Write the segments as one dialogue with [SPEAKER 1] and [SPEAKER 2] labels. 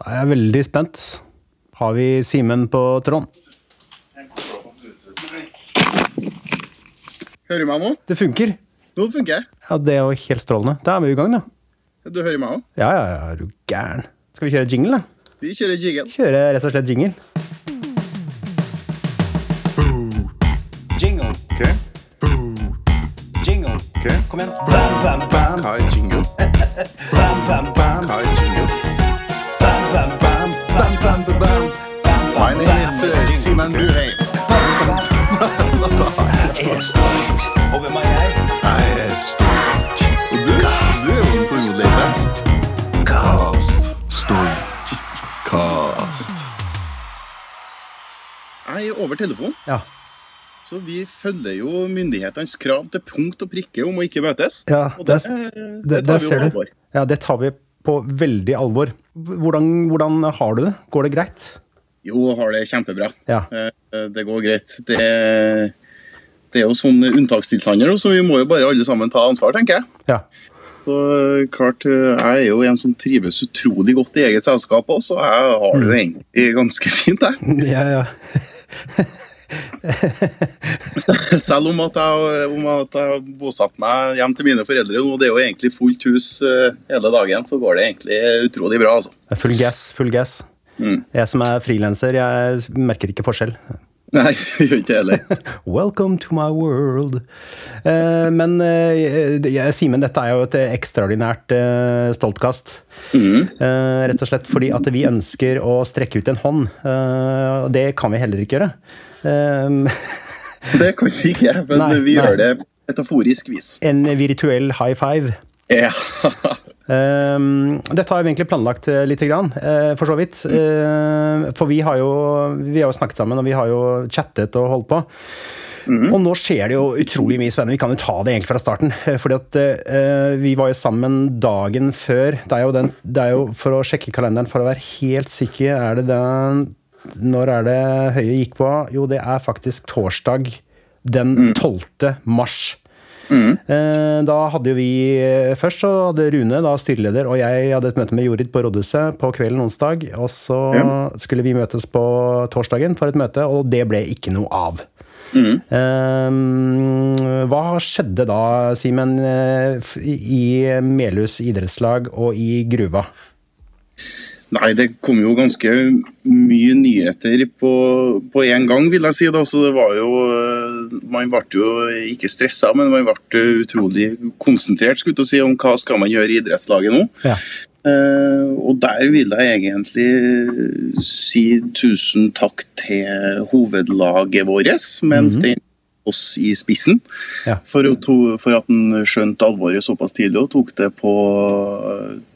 [SPEAKER 1] Da er jeg veldig spent. Har vi Simen på tråden?
[SPEAKER 2] Hører du meg nå?
[SPEAKER 1] Det funker.
[SPEAKER 2] Nå funker jeg.
[SPEAKER 1] Ja, Det er jo helt strålende. Da er vi i gang, da.
[SPEAKER 2] Du hører meg òg?
[SPEAKER 1] Ja, ja, ja, er du gæren. Skal vi kjøre jingle, da?
[SPEAKER 2] Vi kjører jingle.
[SPEAKER 1] Kjøre rett og slett jingle.
[SPEAKER 3] Jingle. Jingle. Kom igjen. Bam, bam, bam.
[SPEAKER 2] Hva er jingle?
[SPEAKER 3] Bam, bam, bam.
[SPEAKER 2] Hva er jingle? My name is uh, Simen Bruheim.
[SPEAKER 3] Jeg er stolt over meg, jeg.
[SPEAKER 2] Jeg er stolt. Og du? Du er jo en programleder. Stolt. Cast. Jeg er over telefon,
[SPEAKER 1] Ja.
[SPEAKER 2] så vi følger jo myndighetenes krav til punkt og prikke om å ikke møtes.
[SPEAKER 1] Ja,
[SPEAKER 2] og
[SPEAKER 1] det,
[SPEAKER 2] det,
[SPEAKER 1] det,
[SPEAKER 2] det tar vi jo alvor.
[SPEAKER 1] Ja, det tar vi på veldig alvor. Hvordan, hvordan har du det? Går det greit?
[SPEAKER 2] Jo, har det kjempebra.
[SPEAKER 1] Ja.
[SPEAKER 2] Eh, Det går greit. Det, det er jo sånne unntakstilstander, så vi må jo bare alle sammen ta ansvar, tenker jeg.
[SPEAKER 1] Ja.
[SPEAKER 2] Så eh, klart, eh, Jeg er jo en som trives utrolig godt i eget selskap òg, så jeg har det jo egentlig ganske fint, jeg.
[SPEAKER 1] ja, ja.
[SPEAKER 2] Selv om at jeg, om at jeg har bosatt meg hjem til mine foreldre nå, det er jo egentlig fullt hus eh, hele dagen, så går det egentlig utrolig bra, altså.
[SPEAKER 1] Full gass, full gass.
[SPEAKER 2] Mm.
[SPEAKER 1] Jeg som er frilanser, jeg merker ikke forskjell.
[SPEAKER 2] Nei, gjør ikke heller.
[SPEAKER 1] Welcome to my world. Eh, men eh, Simen, dette er jo et ekstraordinært eh, stoltkast. Eh, rett og slett fordi at vi ønsker å strekke ut en hånd. Eh, og det kan vi heller ikke gjøre. Eh,
[SPEAKER 2] Det kan vi ikke, men
[SPEAKER 1] Nei,
[SPEAKER 2] vi
[SPEAKER 1] nei.
[SPEAKER 2] gjør det metaforisk vis.
[SPEAKER 1] en virtuell high five.
[SPEAKER 2] Ja.
[SPEAKER 1] Um, dette har vi egentlig planlagt litt lite grann, eh, for så vidt. Uh, for vi har, jo, vi har jo snakket sammen, og vi har jo chattet og holdt på. Og nå skjer det jo utrolig mye spennende. Vi kan jo ta det egentlig fra starten. eh, fordi at uh, vi var jo sammen dagen før. Det er jo, den, det er jo for å sjekke kalenderen, for å være helt sikker, er det den Når er det Høie gikk på? Jo, det er faktisk torsdag den 12. mars. Eh, Da hadde vi eh, Først så hadde Rune, da styreleder, og jeg hadde et møte med Jorid på rådhuset på kvelden onsdag. Og så
[SPEAKER 2] Ja.
[SPEAKER 1] skulle vi møtes på torsdagen for et møte, og det ble ikke noe av. Eh, hva skjedde da, Simen, eh, i Melhus idrettslag og i Gruva?
[SPEAKER 2] Nei, det kom jo ganske mye nyheter på, på en gang, vil jeg si. da, så det var jo, eh, Man ble jo ikke stressa, men man ble utrolig konsentrert skulle jeg si, om hva skal man gjøre i idrettslaget nå.
[SPEAKER 1] Ja.
[SPEAKER 2] Uh, og der vil jeg egentlig si tusen takk til hovedlaget vårt, med Stein oss i spissen.
[SPEAKER 1] Ja.
[SPEAKER 2] For, to, for at han skjønte alvoret såpass tidlig og tok det, på,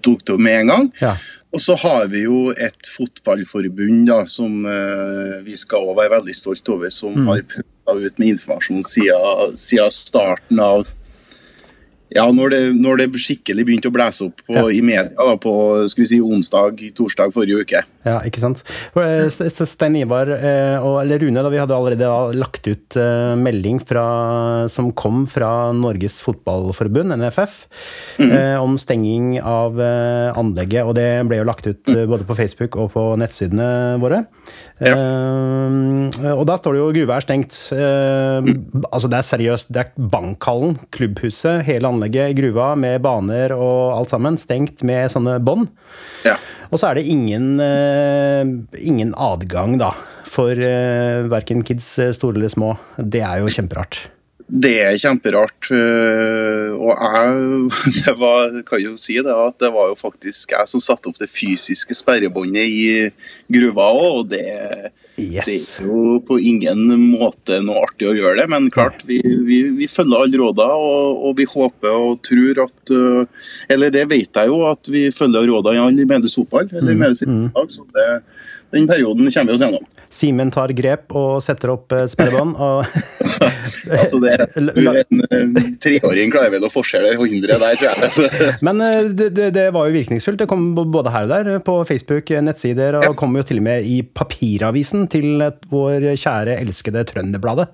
[SPEAKER 2] tok det med en gang.
[SPEAKER 1] Ja.
[SPEAKER 2] Og så har vi jo et fotballforbund da, som eh, vi skal være veldig stolt over, som har putta ut med informasjon siden, siden starten av Ja, når det, når det skikkelig begynte å blæse opp på,
[SPEAKER 1] Ja.
[SPEAKER 2] i media da, på skal vi si, onsdag, torsdag forrige uke.
[SPEAKER 1] Ja, ikke sant. Eh, St- St- Stein Ivar, eh, og, eller Rune, da, vi hadde allerede lagt ut eh, melding fra, som kom fra Norges Fotballforbund, NFF, eh, om stenging av anlegget. Og det ble jo lagt ut både på Facebook og på nettsidene våre. Ja. og da står det jo gruva er stengt. Altså Det er seriøst. Det er bankhallen, klubbhuset, hele anlegget, gruva med baner og alt sammen, stengt med sånne bånd.
[SPEAKER 2] Ja.
[SPEAKER 1] Og så er det ingen, eh, ingen adgang, da, for uh, verken kids eh, store eller små. Det er jo kjemperart.
[SPEAKER 2] Det er kjemperart. Og jeg det var, kan jo si det, at det var jo faktisk jeg som satte opp det fysiske sperrebåndet i gruva òg, og det, det er jo på ingen måte noe artig å gjøre det. Men klart, vi, vi, vi følger alle rådene, og, og vi håper og tror at øh, Eller det vet jeg jo, at vi følger rådene i alle Medus fotball, eller Medus idrettslag, så det, den perioden kommer vi oss gjennom.
[SPEAKER 1] Simen tar grep og setter opp eh, sperrebånd. Og
[SPEAKER 2] Altså det, er En øh, treåring klarer vel å forskjelle og hindre der, tror jeg.
[SPEAKER 1] Men eh, det, det, det var jo virkningsfullt. Det kom både her og der, på Facebook, eh, nettsider, og
[SPEAKER 2] Ja.
[SPEAKER 1] kom jo til og med i papiravisen til vår kjære, elskede Trønderbladet.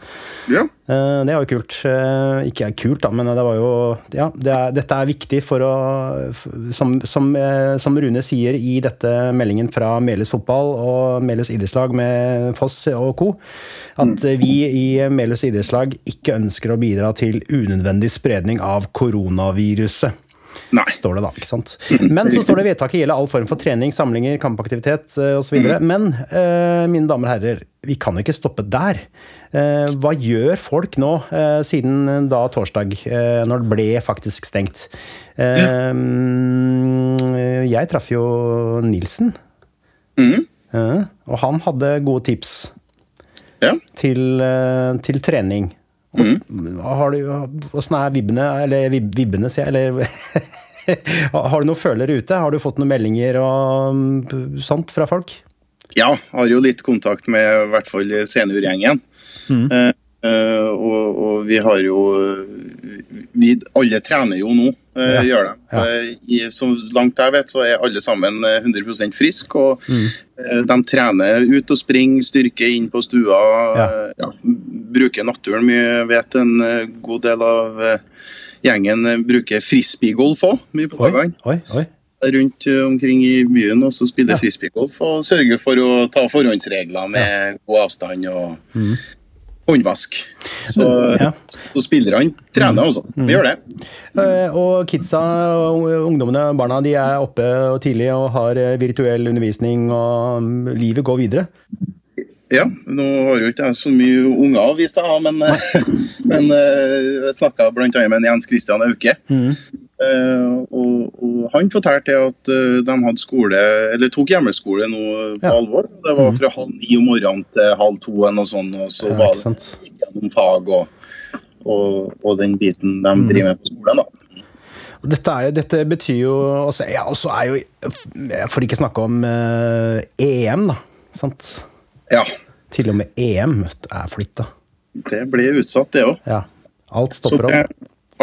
[SPEAKER 2] Ja.
[SPEAKER 1] Eh, Det var jo kult. Eh, Ikke kult, da, men det var jo Ja, det er, dette er viktig for å Som, som, eh, som Rune sier i dette meldingen fra Melhus fotball og Melhus idrettslag med Foss og co., at vi i Melhus idrettslag ikke ønsker å bidra til unødvendig spredning av koronaviruset
[SPEAKER 2] Nei.
[SPEAKER 1] står det da, ikke sant? Men så står det vedtaket gjelder all form for trening, samlinger, kampaktivitet eh, osv. Men eh, mine damer og herrer, vi kan jo ikke stoppe der. Eh, hva gjør folk nå, siden da torsdag, når det ble faktisk stengt? Eh, Jeg traff jo Nilsen, eh, og han hadde gode tips til, til trening. Har du, Åssen er vibbene, eller vib, vibbene, sier jeg, eller Har du noen følere ute? Har du fått noen meldinger og mm, sånt fra folk?
[SPEAKER 2] Ja, har jo litt kontakt med i hvert fall seniorgjengen. Eh, eh, og, og vi har jo vi, Alle trener jo nå, eh,
[SPEAKER 1] Ja.
[SPEAKER 2] gjør de.
[SPEAKER 1] Ja.
[SPEAKER 2] Eh, i, så langt jeg vet, så er alle sammen eh, 100 friske. Og eh, de trener ut og springer, styrke inn på stua.
[SPEAKER 1] Ja.
[SPEAKER 2] eh, Ja, bruker naturen mye. Vet en eh, god del av eh, gjengen eh, bruker frisbeegolf òg, mye på dagene rundt omkring i byen og så spille
[SPEAKER 1] Ja.
[SPEAKER 2] frisbeegolf og sørger for å ta forhåndsregler med god avstand og håndvask. Så,
[SPEAKER 1] Ja.
[SPEAKER 2] så spillerne trener også. Vi gjør det.
[SPEAKER 1] Eh, Og kidsa, ungdommene, barna, de er oppe og tidlig og har eh, virtuell undervisning, og mm, livet går videre.
[SPEAKER 2] Ja, nå har jo ikke jeg så mye unger å vise deg, men, men eh, jeg snakka bl.a. med en Jens Christian Auke. Eh, og, og Han fortalte at eh, de hadde skole, eller tok hjemmeskole nå på
[SPEAKER 1] Ja.
[SPEAKER 2] alvor. Det var fra halv ni om morgenen til halv to og, sånn. Og så
[SPEAKER 1] Ja,
[SPEAKER 2] var det gjennom fag og, og, den biten de
[SPEAKER 1] Mm.
[SPEAKER 2] driver med på skolen. da.
[SPEAKER 1] Dette, er jo, dette betyr jo altså, Ja, og så er jo Jeg får ikke snakke om eh, EM, da. Sant?
[SPEAKER 2] Ja,
[SPEAKER 1] Til og med EM er flytta.
[SPEAKER 2] det ble utsatt, det òg.
[SPEAKER 1] Ja. Alt stopper opp.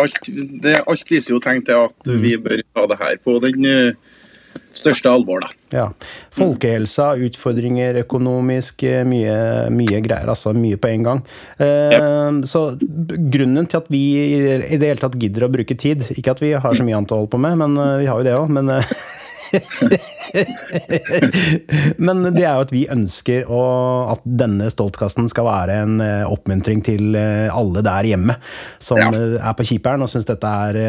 [SPEAKER 2] Alt, det, alt viser jo tegn til at
[SPEAKER 1] Mm.
[SPEAKER 2] vi bør ta det her på den eh, største alvor, da.
[SPEAKER 1] Ja. Folkehelsa, utfordringer økonomisk, eh, mye, mye greier. Altså mye på en gang. Eh, Så grunnen til at vi i det hele tatt gidder å bruke tid Ikke at vi har så mye annet å holde på med, men eh, vi har jo det òg. Men, men det er jo at vi ønsker å, at denne stoltkasten skal være en eh, oppmuntring til eh, alle der hjemme som
[SPEAKER 2] Ja.
[SPEAKER 1] eh, er på kjiperen og syns dette er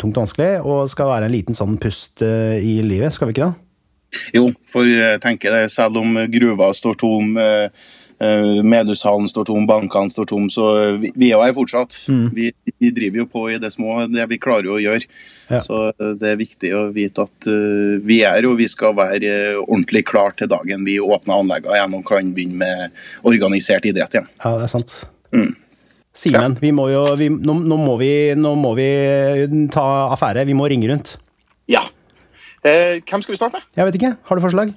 [SPEAKER 1] tungt og vanskelig, og skal være en liten sånn pust i livet. Skal vi ikke det?
[SPEAKER 2] Jo, for jeg tenker det, selv om gruva står tom, Medhushallen står tom, bankene står tom, så vi, vi er jo her fortsatt.
[SPEAKER 1] Mm.
[SPEAKER 2] Vi, vi driver jo på i det små, det vi klarer å gjøre.
[SPEAKER 1] Ja.
[SPEAKER 2] Så eh, det er viktig å vite at uh, vi er, og vi skal være uh, ordentlig klar til dagen vi åpner anleggene igjen og kan begynne med organisert idrett igjen.
[SPEAKER 1] Ja, det er sant.
[SPEAKER 2] Mm.
[SPEAKER 1] Simen, vi må jo vi, nå, nå, må vi, nå må vi ta affære. Vi må ringe rundt.
[SPEAKER 2] Ja. Eh, hvem skal vi starte med?
[SPEAKER 1] Jeg vet ikke. Har du forslag?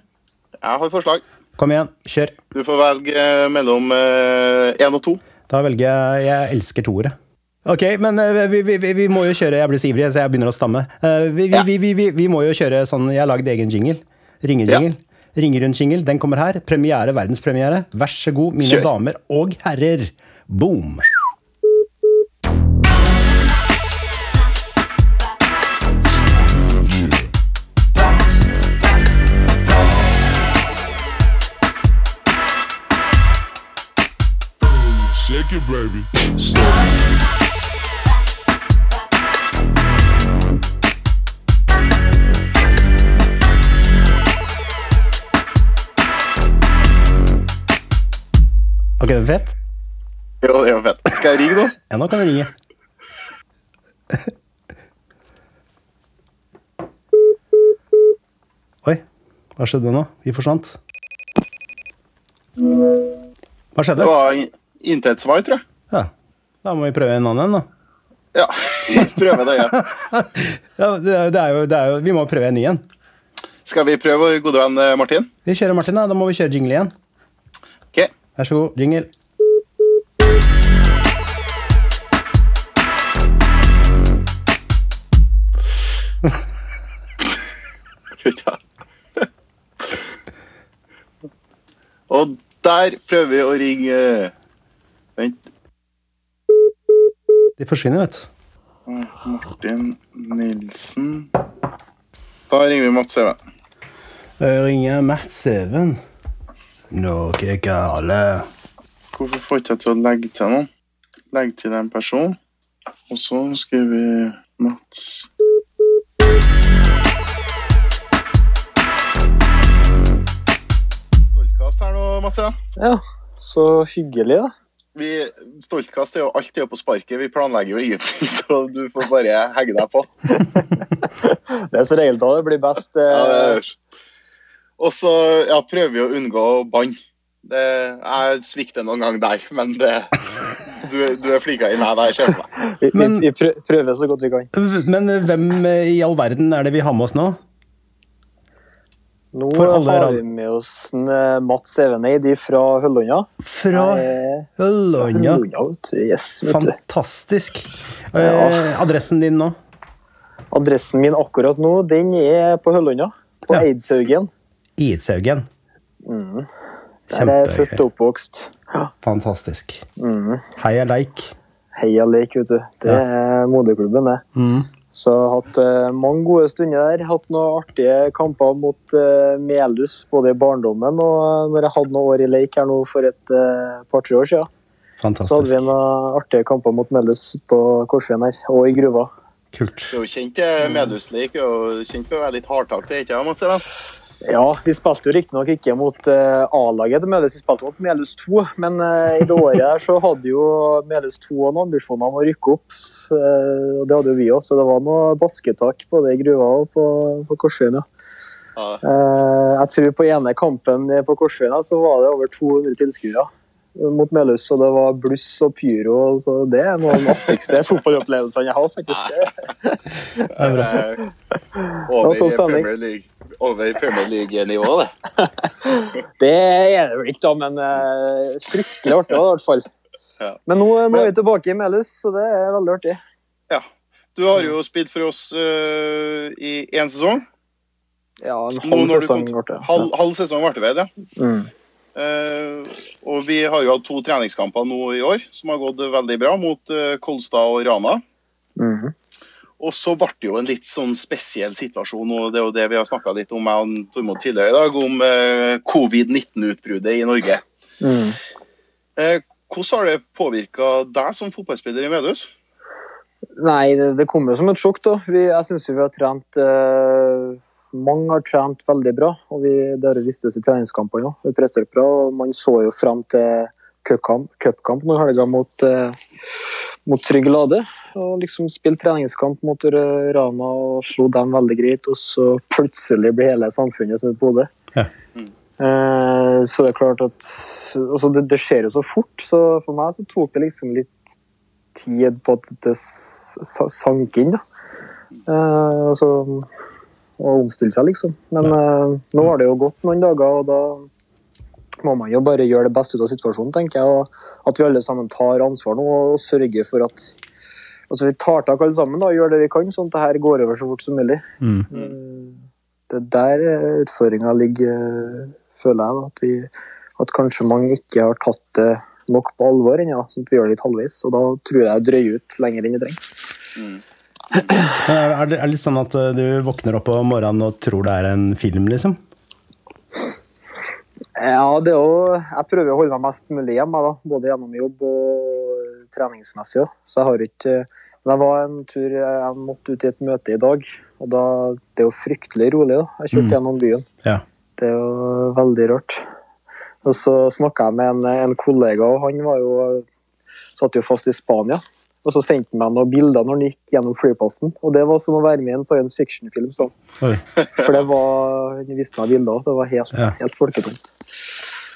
[SPEAKER 2] Jeg har forslag.
[SPEAKER 1] Kom igjen, kjør.
[SPEAKER 2] Du får velge mellom én og to.
[SPEAKER 1] Da velger jeg Jeg elsker toere. Ok, men eh, vi, vi, vi, vi må jo kjøre Jeg blir så ivrig, så jeg begynner å stamme. Eh, Vi, vi,
[SPEAKER 2] Ja.
[SPEAKER 1] vi, vi, vi, vi må jo kjøre sånn Jeg har lagd egen jingle. Ringejingle. Ringerund-jingle. Den kommer her. Premiere, verdenspremiere. Vær så god, mine
[SPEAKER 2] Kjør.
[SPEAKER 1] damer og herrer. Boom!
[SPEAKER 3] Shake it, baby.
[SPEAKER 1] Ok, det er fett.
[SPEAKER 2] Jo, det er jo fett. Skal jeg ringe nå?
[SPEAKER 1] Ja, nå kan du ringe. Oi, hva skjedde nå? Vi forsvant. Hva skjedde?
[SPEAKER 2] Det var in- intet svar, tror jeg.
[SPEAKER 1] Ja, da må vi prøve en annen en, da.
[SPEAKER 2] Ja, prøve det igjen.
[SPEAKER 1] Ja, det, er- jo, det er jo, vi må prøve en ny en.
[SPEAKER 2] Skal vi prøve gode venn eh, Martin?
[SPEAKER 1] Vi kjører Martin, da. Da må vi kjøre jingle igjen. Vær så god, jingle.
[SPEAKER 2] Og Der prøver vi å ringe Vent.
[SPEAKER 1] De forsvinner, vet du.
[SPEAKER 2] Martin Nilsen. Da ringer vi Mats Even.
[SPEAKER 1] Da ringer Mats Even. Noe gale.
[SPEAKER 2] Hvorfor får ikke jeg til å legge til noen? Legge til en person. Og så skriver vi Mats. Stoltkast her nå, Mats Ja.
[SPEAKER 4] Ja, så hyggelig, da.
[SPEAKER 2] Vi, stoltkast er jo alt er på sparket. Vi planlegger jo ingenting, så du får bare hegge deg på.
[SPEAKER 4] Det er så regel da det blir best.
[SPEAKER 2] Ja,
[SPEAKER 4] Eh,
[SPEAKER 2] det er- Og så ja, prøver vi å unngå bann. Det- Jeg svikter noen gang der, men det, du, du er flinka i meg der, ser jeg meg.
[SPEAKER 4] vi,
[SPEAKER 1] Men-
[SPEAKER 4] vi, vi prøver så godt vi kan.
[SPEAKER 1] Men hvem i all verden er det vi har med oss nå?
[SPEAKER 4] Nå
[SPEAKER 1] For alle
[SPEAKER 4] har vi med oss en, eh, Mats Eveneid fra Høllånda.
[SPEAKER 1] Fra
[SPEAKER 4] Eh,
[SPEAKER 1] Høllånda.
[SPEAKER 4] Yes.
[SPEAKER 1] Fantastisk. Eh, adressen din nå?
[SPEAKER 4] Adressen min akkurat nå, den er på Høllånda. På
[SPEAKER 1] Ja.
[SPEAKER 4] Eidshaugen.
[SPEAKER 1] Idshaugen.
[SPEAKER 4] Der er jeg født og oppvokst.
[SPEAKER 1] Fantastisk.
[SPEAKER 4] Mm.
[SPEAKER 1] Heia leik.
[SPEAKER 4] Heia Leik, vet du. Det er moderklubben, det.
[SPEAKER 1] Mm.
[SPEAKER 4] Så jeg har hatt uh, mange gode stunder der. Hatt noen artige kamper mot uh, Melhus både i barndommen og når jeg hadde noen år i leik her nå for et uh, par-tre år siden. Så hadde vi noen artige kamper mot Melhus på Korsveien her, og i gruva.
[SPEAKER 1] Kult.
[SPEAKER 2] Du er jo kjent til medhusleik og kjent for å være litt hardtakt, ikke sant, Mats?
[SPEAKER 4] Ja, vi spilte jo riktignok ikke mot eh, A-laget til Melhus, vi spilte mot Melhus 2. Men eh, i det året her så hadde jo Melhus 2 noen ambisjoner om å rykke opp. eh, og det hadde jo vi òg, så det var noe basketak både i gruva og på, på Korsveien. Ja. Eh, jeg tror på ene kampen på Korsveien så var det over 200 tilskuere mot Melhus, og det var bluss og pyro. Så det er noen av de artigste fotballopplevelsene jeg har, faktisk.
[SPEAKER 2] Det
[SPEAKER 4] Ja,
[SPEAKER 2] Over
[SPEAKER 4] topp stemning.
[SPEAKER 2] Premier League. Over Premier League-nivå, det.
[SPEAKER 4] Det er det vel ikke, da, men uh, fryktelig artig da, i hvert fall.
[SPEAKER 2] Ja.
[SPEAKER 4] Men nå, nå er vi tilbake i Melhus, så det er veldig artig.
[SPEAKER 2] Ja. Du har jo spilt for oss uh, i én sesong.
[SPEAKER 4] Ja, en halv sesong ble det.
[SPEAKER 2] Halv, halv sesong ble det vel, ja.
[SPEAKER 4] Mm.
[SPEAKER 2] Uh, og vi har jo hatt to treningskamper nå i år som har gått veldig bra, mot uh, Kolstad og Rana.
[SPEAKER 4] Mhm.
[SPEAKER 2] Og så ble det jo en litt sånn spesiell situasjon, og det er jo det vi har snakka litt om jeg og Tormod tidligere i dag, om eh, covid-19-utbruddet i Norge.
[SPEAKER 4] Mm.
[SPEAKER 2] Eh, hvordan har det påvirka deg som fotballspiller i Medhus?
[SPEAKER 4] Nei, det, det kom jo som et sjokk, da. Vi, jeg syns vi har trent eh, Mange har trent veldig bra, og vi, det har vistes i treningskampene òg. Vi presterte bra, og man så jo fram til cupkamp cupkamp nå i helga mot, eh, mot Trygg Lade. Og liksom spilte treningskamp mot Rana og slo dem veldig greit, og så plutselig blir hele samfunnet snudd på hodet.
[SPEAKER 1] Ja.
[SPEAKER 4] Eh, så det er klart at altså det, det skjer jo så fort, så for meg så tok det liksom litt tid på at det sank inn. da. Eh, altså, å omstille seg, liksom. Men eh, nå har det jo gått noen dager, og da må man jo bare gjøre det beste ut av situasjonen, tenker jeg. Og at vi alle sammen tar ansvar nå og sørger for at altså vi tar tak alle sammen da, og gjør det vi kan, sånn at det her går over så fort som mulig.
[SPEAKER 1] Mm.
[SPEAKER 4] Eh, Det er der utfordringa ligger, eh, føler jeg. da, At, vi, at kanskje mange ikke har tatt det nok på alvor ennå. sånn at vi gjør det litt halvveis. Og da tror jeg det drøyer ut lenger enn jeg trenger.
[SPEAKER 1] Er, er det er det litt sånn at eh, du våkner opp om morgenen og tror det er en film, liksom?
[SPEAKER 4] Ja, det er jo Jeg prøver å holde meg mest mulig hjemme, da. både gjennom jobb og treningsmessig. òg. Så jeg har ikke Men jeg var en tur Jeg måtte ut i et møte i dag, og da Det er jo fryktelig rolig, da. Jeg kjørte
[SPEAKER 1] Mm.
[SPEAKER 4] gjennom byen.
[SPEAKER 1] Ja.
[SPEAKER 4] Det er jo veldig rart. Og så snakka jeg med en, en kollega, og han var jo satt jo fast i Spania. Og så sendte han meg noen bilder når han gikk gjennom flyplassen. Og det var som å være med i en science fiction-film. For det var Han viste meg bilder, og det var helt,
[SPEAKER 1] Ja.
[SPEAKER 4] helt folketomt.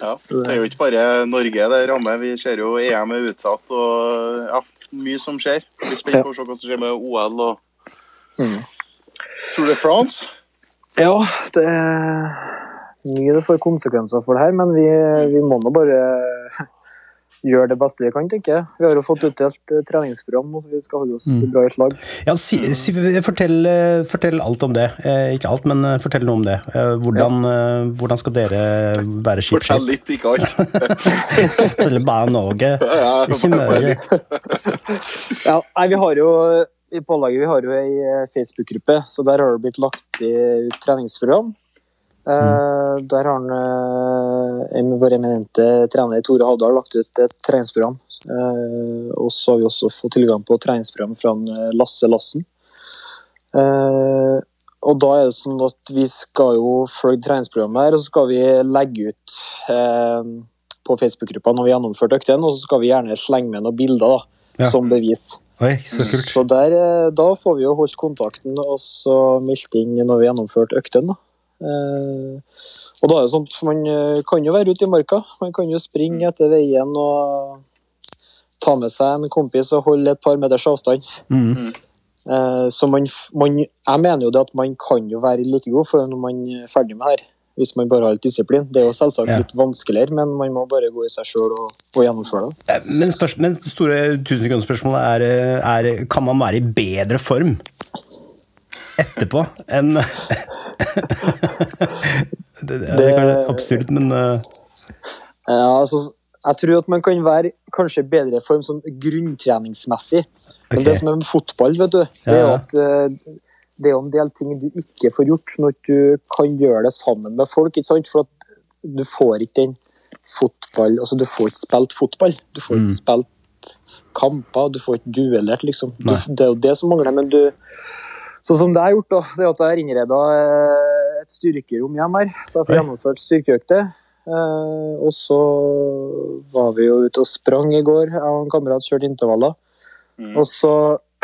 [SPEAKER 2] Ja, Det er jo ikke bare Norge det rammer. Vi ser jo EM er utsatt og ja, mye som skjer. Vi spiller på å se hva som skjer med OL og
[SPEAKER 4] Mm.
[SPEAKER 2] Tour de France.
[SPEAKER 4] Ja, det er mye det får konsekvenser for det her, men vi, vi må nå bare gjøre det beste vi kan, tenker jeg. Vi har jo fått utdelt eh, treningsprogram, og vi skal holde oss bra i et lag.
[SPEAKER 1] Ja, si, si, fortell, eh, fortell alt om det. Eh, ikke alt, men fortell noe om det. Eh, hvordan, ja. hvordan skal dere være
[SPEAKER 2] Fortell
[SPEAKER 1] skipsskip?
[SPEAKER 2] litt, ikke alt.
[SPEAKER 1] Eller bare Norge? Ikke
[SPEAKER 2] litt.
[SPEAKER 4] Ja, nei, vi har jo i pålaget vi har jo ei Facebook-gruppe, så der har det blitt lagt i ut Eh, Der har han, eh, vår eminente trener Tore Havdal lagt ut et treningsprogram. Eh, og så har vi også fått tilgang på treningsprogram fra Lasse Lassen. Eh, og da er det sånn at vi skal jo følge treningsprogrammet her, og så skal vi legge ut på Facebook-gruppa når vi har gjennomført øktene, og så skal vi gjerne slenge med noen bilder da,
[SPEAKER 1] Ja.
[SPEAKER 4] som bevis.
[SPEAKER 1] Oi, så kult.
[SPEAKER 4] Så der, da får vi jo holdt kontakten og så meldt inn når vi har gjennomført øktene. da. Eh, og da er det sånn man eh, kan jo være ute i marka. Man kan jo springe etter veien og ta med seg en kompis og holde et par meters avstand.
[SPEAKER 1] Mm.
[SPEAKER 4] Eh, så man, man, jeg mener jo det at man kan jo være like god for når man er ferdig med her. Hvis man bare har litt disiplin. Det er jo selvsagt
[SPEAKER 1] Ja.
[SPEAKER 4] litt vanskeligere, men man må bare gå i seg sjøl og, og gjennomføre det.
[SPEAKER 1] Men, spørs, men det store tusensekundsspørsmålet er, er Kan man være i bedre form etterpå enn det, det er kanskje absurd, men eh,
[SPEAKER 4] Ja, altså, jeg tror at man kan være kanskje i bedre form sånn grunntreningsmessig. Men det som er med fotball, vet du, det er at eh, det er en del ting du ikke får gjort, når du kan gjøre det sammen med folk. ikke sant? For at du får ikke den fotball Altså, du får ikke spilt fotball. Du får ikke spilt kamper, du får ikke duellert, liksom. Du, det er jo det som mangler. Men du Sånn som det er gjort, da, det er at jeg har innreda eh, et styrkerom hjemme her. Så jeg får gjennomført styrkeøkter. Eh, og så var vi jo ute og sprang i går. Jeg og en kamerat kjørte intervaller. Og så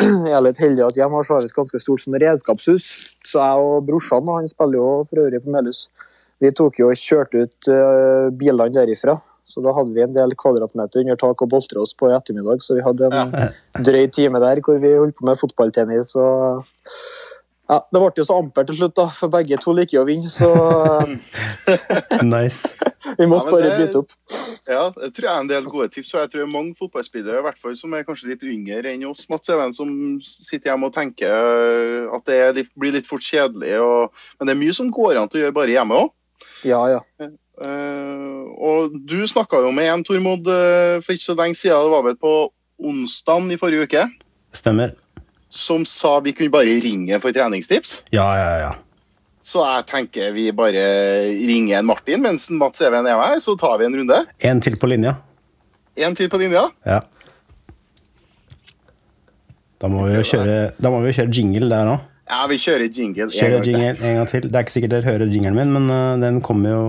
[SPEAKER 4] er jeg litt heldig at hjemme har så et ganske stort sånn redskapshus. Så jeg og brorsan, han spiller jo for øvrig på Melhus, vi tok jo og kjørte ut eh, bilene derifra. Så da hadde vi en del kvadratmeter under tak og boltre oss på i ettermiddag. Så vi hadde en drøy time der hvor vi holdt på med fotballtennis og ja, Det ble jo så ampert til slutt, da, for begge to liker jo å vinne, så
[SPEAKER 1] nice.
[SPEAKER 4] vi måtte
[SPEAKER 2] Ja,
[SPEAKER 4] bare
[SPEAKER 2] det-
[SPEAKER 4] bryte opp.
[SPEAKER 2] Ja, jeg tror jeg er en del gode tips. For jeg tror mange fotballspillere i hvert fall, som er kanskje litt yngre enn oss, Mats Even, som sitter hjemme og tenker at det litt, blir litt fort kjedelig. Og, men det er mye som går an til å gjøre bare hjemme òg.
[SPEAKER 4] Ja, ja.
[SPEAKER 2] og du snakka jo med en, Tormod, øh, for ikke så lenge siden. Det var vel på onsdag i forrige uke.
[SPEAKER 1] Stemmer.
[SPEAKER 2] Som sa vi kunne bare ringe for treningstips.
[SPEAKER 1] Ja, ja, ja.
[SPEAKER 2] Så jeg tenker vi bare ringer en Martin mens Mats Even er her, så tar vi en runde.
[SPEAKER 1] En til på linja.
[SPEAKER 2] En til på linja.
[SPEAKER 1] Ja. Da må vi jo kjøre, da må vi kjøre jingle der òg.
[SPEAKER 2] Ja, vi kjører jingle. en
[SPEAKER 1] Kjøre
[SPEAKER 2] gang til.
[SPEAKER 1] jingle en gang til. Det er ikke sikkert dere hører jinglen min, men uh, den kommer jo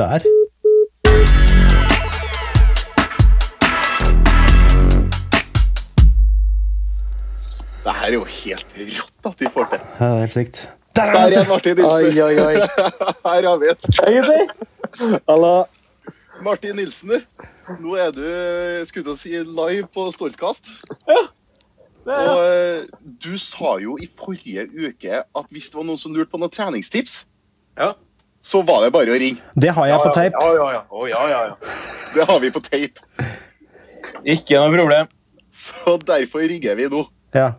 [SPEAKER 1] der.
[SPEAKER 2] Det her er jo helt rått at vi får til.
[SPEAKER 1] Ja, det er helt sykt. Der er
[SPEAKER 2] er! Martin
[SPEAKER 4] Oi,
[SPEAKER 2] Nilsen.
[SPEAKER 4] oi, oi.
[SPEAKER 2] Her har vi et.
[SPEAKER 4] Egentlig. Hallo.
[SPEAKER 2] Martin Nilsen, du. Nå er du skulle til å si, live på Stoltkast. Og eh, du sa jo i forrige uke at hvis det var noen som lurte på noen treningstips,
[SPEAKER 5] Ja.
[SPEAKER 2] så var det bare å ringe.
[SPEAKER 1] Det har jeg på tape.
[SPEAKER 5] Ja, ja, ja. Å, ja, ja, ja.
[SPEAKER 2] Det har vi på tape.
[SPEAKER 5] Ikke noe problem.
[SPEAKER 2] Så derfor ringer vi nå.
[SPEAKER 1] Ja.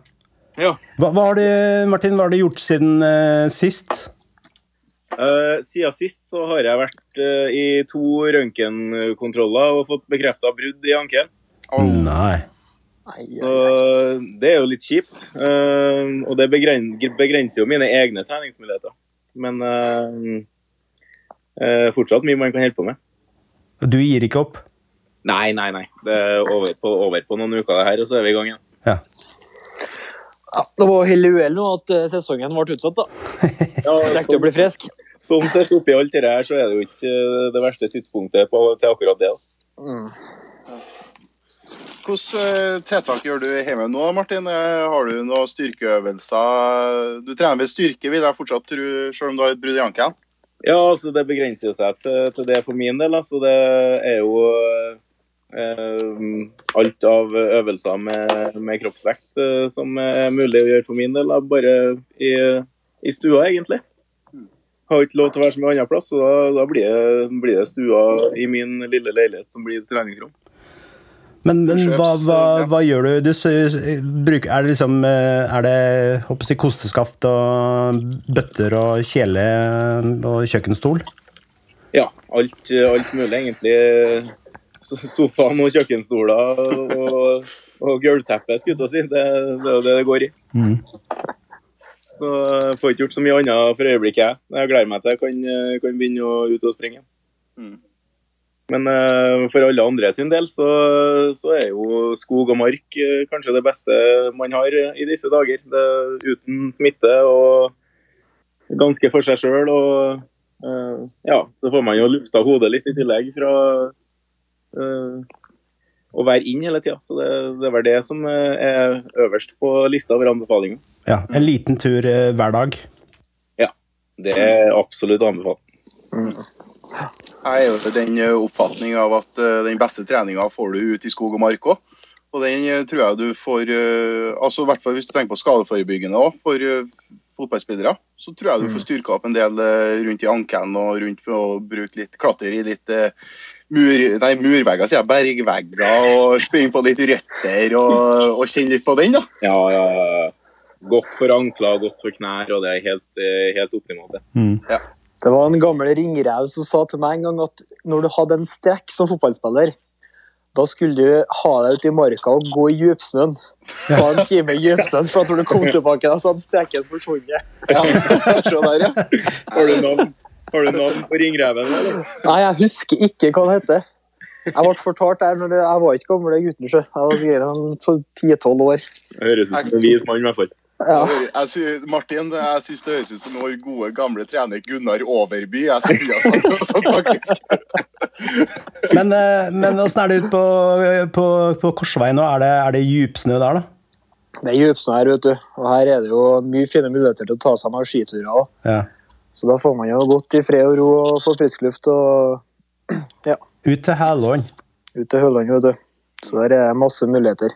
[SPEAKER 5] Ja.
[SPEAKER 1] Hva, hva har du, Martin, hva har du gjort siden uh, sist?
[SPEAKER 5] Uh, siden sist så har jeg vært uh, i to røntgenkontroller og fått bekrefta brudd i ankelen.
[SPEAKER 1] Nei.
[SPEAKER 5] Så det er jo litt kjipt. Eh, og det begrenser jo mine egne treningsmuligheter. Men eh, eh, fortsatt mye man kan holde på med.
[SPEAKER 1] Du gir ikke opp?
[SPEAKER 5] Nei, nei, nei. Det er over på, over på noen uker det her, og så er vi i gang igjen.
[SPEAKER 1] Ja.
[SPEAKER 4] Ja, det var hele uhell nå at sesongen ble utsatt, da.
[SPEAKER 5] Ja,
[SPEAKER 4] Rekte å bli frisk.
[SPEAKER 5] Sånn sett oppi alt det her, så er det jo ikke det verste tidspunktet på, til akkurat det. da.
[SPEAKER 4] Mm.
[SPEAKER 2] Hvilke eh, tiltak gjør du hjemme nå, Martin? Eh, Har du noen styrkeøvelser? Du trener vel styrke, vil jeg fortsatt tro, selv om du har et brudd i ankelen?
[SPEAKER 5] Ja, altså det begrenser seg til, til det for min del. Altså det er jo eh, alt av øvelser med, med kroppsvekt eh, som er mulig å gjøre for min del. Bare i, i stua, egentlig. Har ikke lov til å være så mye annet plass, så da, da blir, det, blir det stua i min lille leilighet som blir treningsrom.
[SPEAKER 1] Men, men hva, hva, hva gjør du? du bruker, er det liksom eh, Er det håper jeg, kosteskaft og bøtter og kjele og kjøkkenstol?
[SPEAKER 5] Ja, alt, alt mulig egentlig. Sofaen og kjøkkenstoler og, og gulvteppe, skulle jeg si. Det, det er jo det det går i.
[SPEAKER 1] Mm.
[SPEAKER 5] Så jeg får ikke gjort så mye annet for øyeblikket. Jeg gleder meg til jeg kan, kan begynne å ut og springe.
[SPEAKER 2] Mm.
[SPEAKER 5] Men eh, for alle andre sin del så, så er jo skog og mark eh, kanskje det beste man har i disse dager. Det, uten smitte og ganske for seg sjøl. Og eh, ja, så får man jo lufta hodet litt i tillegg fra uh, å være inn hele tida. Så det, det er vel det som er øverst på lista over anbefalinger.
[SPEAKER 1] Ja, en liten tur hver dag.
[SPEAKER 5] Ja, Det er absolutt anbefalt.
[SPEAKER 2] Jeg er jo den eh, oppfatning av at eh, den beste treninga får du ut i skog og mark òg. Og den eh, tror jeg du får altså i hvert fall Hvis du tenker på skadeforebyggende òg, for fotballspillere, så tror jeg du får styrka opp en del rundt i ankelen og rundt for å bruke litt klatter i litt mur, nei, murvegger, sier jeg. Bergvegger, og springe på litt røtter og, og kjenne litt på den, da.
[SPEAKER 5] Ja, ja, ja. Godt for ankler, godt for knær, og det er helt, helt optimalt. Mm.
[SPEAKER 1] Mm.
[SPEAKER 4] Det var en gammel ringrev som sa til meg en gang at når du hadde en strekk som fotballspiller, da skulle du ha deg ute i marka og gå i djupsnøen. Ta en time i djupsnøen, for at når du kom tilbake, da så hadde strekken forsvunnet.
[SPEAKER 2] Ja, Se der, ja.
[SPEAKER 5] Har du navn, har du navn på ringreven? eller?
[SPEAKER 4] Nei, jeg husker ikke hva det heter. Jeg ble fortalt der, men jeg var ikke gammel gutten sjøl. Jeg var 10-12 år.
[SPEAKER 5] Det høres ut som en vis mann, i hvert fall.
[SPEAKER 4] Ja.
[SPEAKER 2] Jeg sy Martin, jeg syns det høres ut som vår gode, gamle trener Gunnar Overby. Jeg skulle ha sagt noe sånt, faktisk.
[SPEAKER 1] Men, eh, men åssen er det ute på, på, på Korsveien nå? Er det, er det djupsnø der, da?
[SPEAKER 4] Det er djupsnø her, vet du. Og her er det jo mye fine muligheter til å ta seg noen skiturer òg.
[SPEAKER 1] Ja.
[SPEAKER 4] Så da får man jo godt i fred og ro og få frisk luft og
[SPEAKER 1] Ut til Hælånd.
[SPEAKER 4] ut til Høland, vet du. Så der er masse muligheter.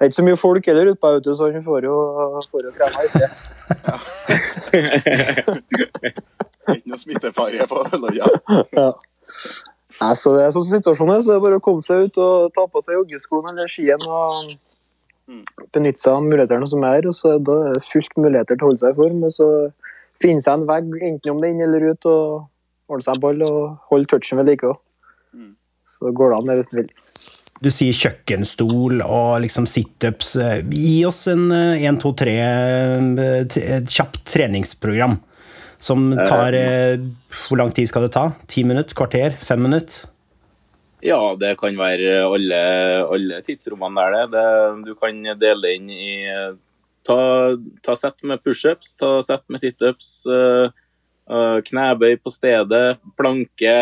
[SPEAKER 4] Det er ikke så mye folk heller utpå vet så han får jo, får jo krema i det.
[SPEAKER 2] Ikke noe smittefare på Øløya.
[SPEAKER 4] Ja. Nei, så det er sånn situasjonen er, så det er bare å komme seg ut og ta på seg joggeskoene eller skien og benytte seg av mulighetene som er. og så Da er det fullt muligheter til å holde seg i form. og så finne seg en vegg, enten om det er inn eller ut, og holde seg en ball og holde touchen ved like òg. Så går det an, det hvis du vil.
[SPEAKER 1] Du sier kjøkkenstol og liksom situps. Eh, Gi oss en 1, 2, 3 et kjapt treningsprogram. Som tar eh, Hvor lang tid skal det ta? Ti minutter? Kvarter? Fem minutter?
[SPEAKER 5] Ja, det kan være alle, alle tidsrommene der, det. det. Du kan dele det inn i Ta, ta sett med pushups, ta sett med situps, uh, uh, knebøy på stedet, planke.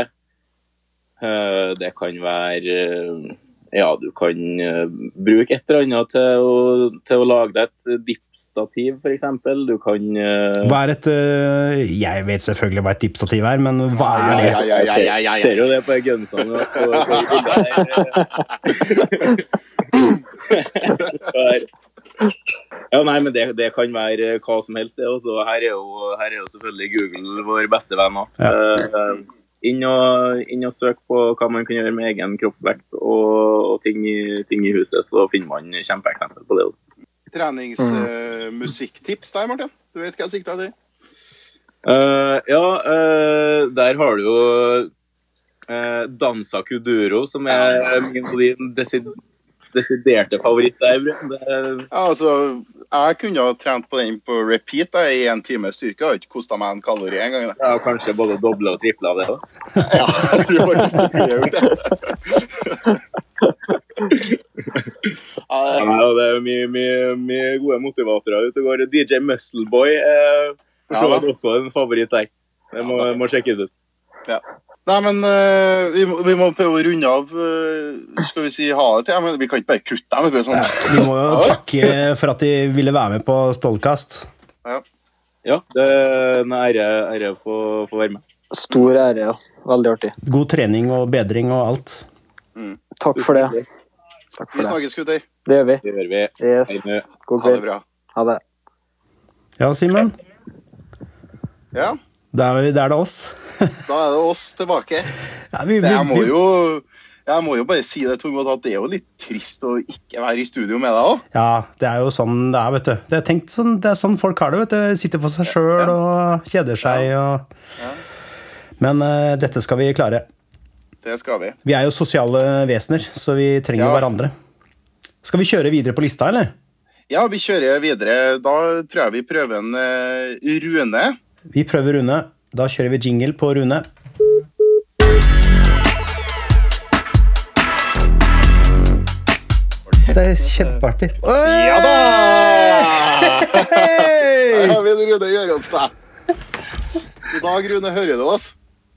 [SPEAKER 5] Uh, det kan være eh, Ja, du kan eh, bruke et eller annet til å, til å lage deg et dippstativ, f.eks. Du kan eh,
[SPEAKER 1] Hva er et eh, Jeg vet selvfølgelig hva et dippstativ er, men hva er det?
[SPEAKER 2] Ja, ja, ja, ja, ja, ja.
[SPEAKER 5] Ser jo det på gunsene. Ja, nei, men det, det kan være hva som helst. det også. Her er jo, her er jo selvfølgelig Google vår beste venn òg. Inn, og, inn og søk på hva man kan gjøre med egen kroppsvekt og, og ting, i, ting i huset, så finner man kjempeeksempel på det.
[SPEAKER 2] Treningsmusikktips der, Martin. Du vet hva jeg sikta til?
[SPEAKER 5] Uh, ja, uh, der har du jo uh, Dansa Kuduro, som er min desiderte favoritt der. Det,
[SPEAKER 2] Ja, altså, jeg kunne ha trent på den på repeat da, i en time styrke. Har ikke kosta meg en kalori engang.
[SPEAKER 5] ja, kanskje både doble og triple av det òg.
[SPEAKER 2] Ja, jeg tror faktisk det kunne gjort det. Ja, det-
[SPEAKER 5] er mye, mye, mye gode motivatorer ute og går. DJ Muscleboy er for
[SPEAKER 2] Ja,
[SPEAKER 5] også en favoritt der. Det må, må sjekkes ut.
[SPEAKER 2] Nei, men uh, vi, må, vi må prøve å runde av. Uh, skal vi si ha det til? Men vi kan ikke bare kutte dem. vet du, Sånn.
[SPEAKER 1] Vi må jo takke for at de ville være med på Stålkast.
[SPEAKER 5] Ja, det er en ære, ære å få få være med.
[SPEAKER 4] Stor ære, ja. Veldig artig.
[SPEAKER 1] God trening og bedring og alt.
[SPEAKER 4] Takk for det. Takk for vi
[SPEAKER 2] snakkes, gutter.
[SPEAKER 4] Det gjør vi.
[SPEAKER 5] Det gjør vi.
[SPEAKER 4] Yes. God kveld.
[SPEAKER 2] Ha det bra.
[SPEAKER 4] Ha det.
[SPEAKER 1] Ja, Simen.
[SPEAKER 2] Ja,
[SPEAKER 1] Da er, vi- da er det oss.
[SPEAKER 2] da er det oss tilbake.
[SPEAKER 1] Ja, vi, vi,
[SPEAKER 2] Jeg må jo Jeg må jo bare si det, Tormod, at det er jo litt trist å ikke være i studio med deg òg.
[SPEAKER 1] Ja, det er jo sånn det er, vet du. Det er, tenkt sånn, det er sånn folk har det, vet du. Sitter for seg sjøl og kjeder seg og Men uh, dette skal vi klare.
[SPEAKER 2] Det skal vi.
[SPEAKER 1] Vi er jo sosiale vesener, så vi trenger
[SPEAKER 2] Ja.
[SPEAKER 1] hverandre. Skal vi kjøre videre på lista, eller?
[SPEAKER 2] Ja, vi kjører videre. Da tror jeg vi prøver en uh, Rune.
[SPEAKER 1] Vi prøver Rune. Da kjører vi jingle på Rune. Det er kjempeartig.
[SPEAKER 2] Ja da! Her har vi en Rune Gjøronstad. God dag, Rune. Hører du oss?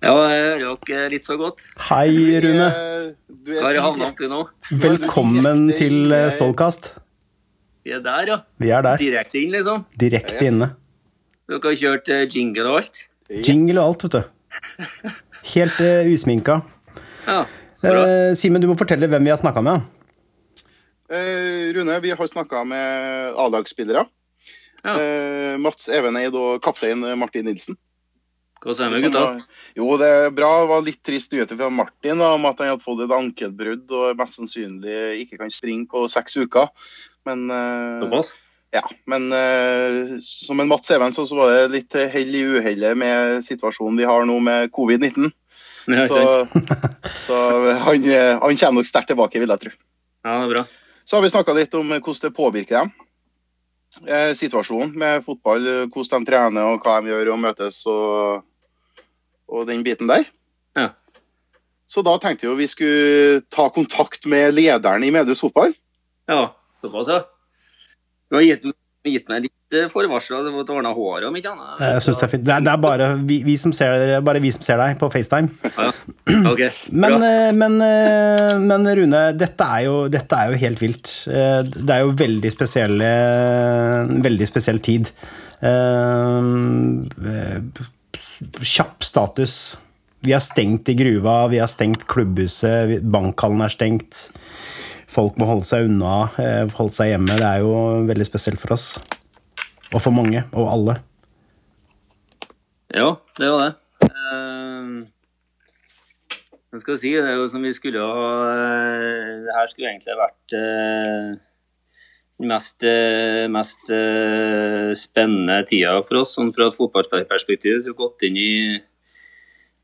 [SPEAKER 6] Ja, jeg hører dere litt så godt.
[SPEAKER 1] Hei, Rune.
[SPEAKER 2] Eh, Du
[SPEAKER 6] Hva har jeg
[SPEAKER 2] er
[SPEAKER 6] havna oppi nå?
[SPEAKER 1] Velkommen til eh, Stålkast.
[SPEAKER 6] Vi er der, ja.
[SPEAKER 1] Vi er der.
[SPEAKER 6] Direkte inn, liksom.
[SPEAKER 1] Direkte inne.
[SPEAKER 6] Dere har kjørt eh, jingle og alt?
[SPEAKER 1] Jingle og alt, vet du. Helt uh, usminka.
[SPEAKER 6] Ja,
[SPEAKER 1] uh. Simen, du må fortelle hvem vi har snakka med.
[SPEAKER 2] Uh, Rune, vi har snakka med A-lagsspillere.
[SPEAKER 6] Ja.
[SPEAKER 2] Eh, Mats Eveneid og kaptein Martin Nilsen.
[SPEAKER 6] Hva sier vi,
[SPEAKER 2] med
[SPEAKER 6] gutta?
[SPEAKER 2] var- Jo, det er bra. Det var litt trist nyheter fra Martin da, om at han hadde fått et ankelbrudd og mest sannsynlig ikke kan springe på seks uker. Men,
[SPEAKER 6] Såpass?
[SPEAKER 2] Ja, men uh, som en Mats Even så, var det litt hell i uhellet med situasjonen vi har nå med covid-19. Så, så han, eh, han kommer nok sterkt tilbake, vil jeg tro.
[SPEAKER 6] ja, det er bra.
[SPEAKER 2] Så har vi snakka litt om hvordan det påvirker dem. Eh, situasjonen med fotball, eh, hvordan de trener og hva de gjør og møtes og, og den biten der.
[SPEAKER 6] Ja.
[SPEAKER 2] Så da tenkte vi vi skulle ta kontakt med lederen i Medus fotball.
[SPEAKER 6] Ja, såpass, ja. Du har gitt, gitt meg litt eh, forvarsel. Du måtte ordne håret om ikke annet.
[SPEAKER 1] Jeg synes Det er fint. Det er, det er bare, vi, vi som ser, bare vi som ser deg på FaceTime.
[SPEAKER 6] Ok,
[SPEAKER 1] Men, eh, men, eh, men Rune, dette er, jo, dette er jo helt vilt. Eh, Det er jo veldig spesielle Veldig spesiell tid. Eh, eh, Kjapp status. Vi har stengt i gruva, vi har stengt klubbhuset, bankhallen er stengt. Folk må holde seg unna, eh, holde seg hjemme. Det er jo veldig spesielt for oss. Og for mange, og alle.
[SPEAKER 6] Ja, det var det. Uh, hva skal si? Det er jo som vi skulle ha eh, Det her skulle egentlig vært eh, den mest, eh, mest eh, spennende tida for oss, sånn fra et fotballperspektiv. Vi har gått inn i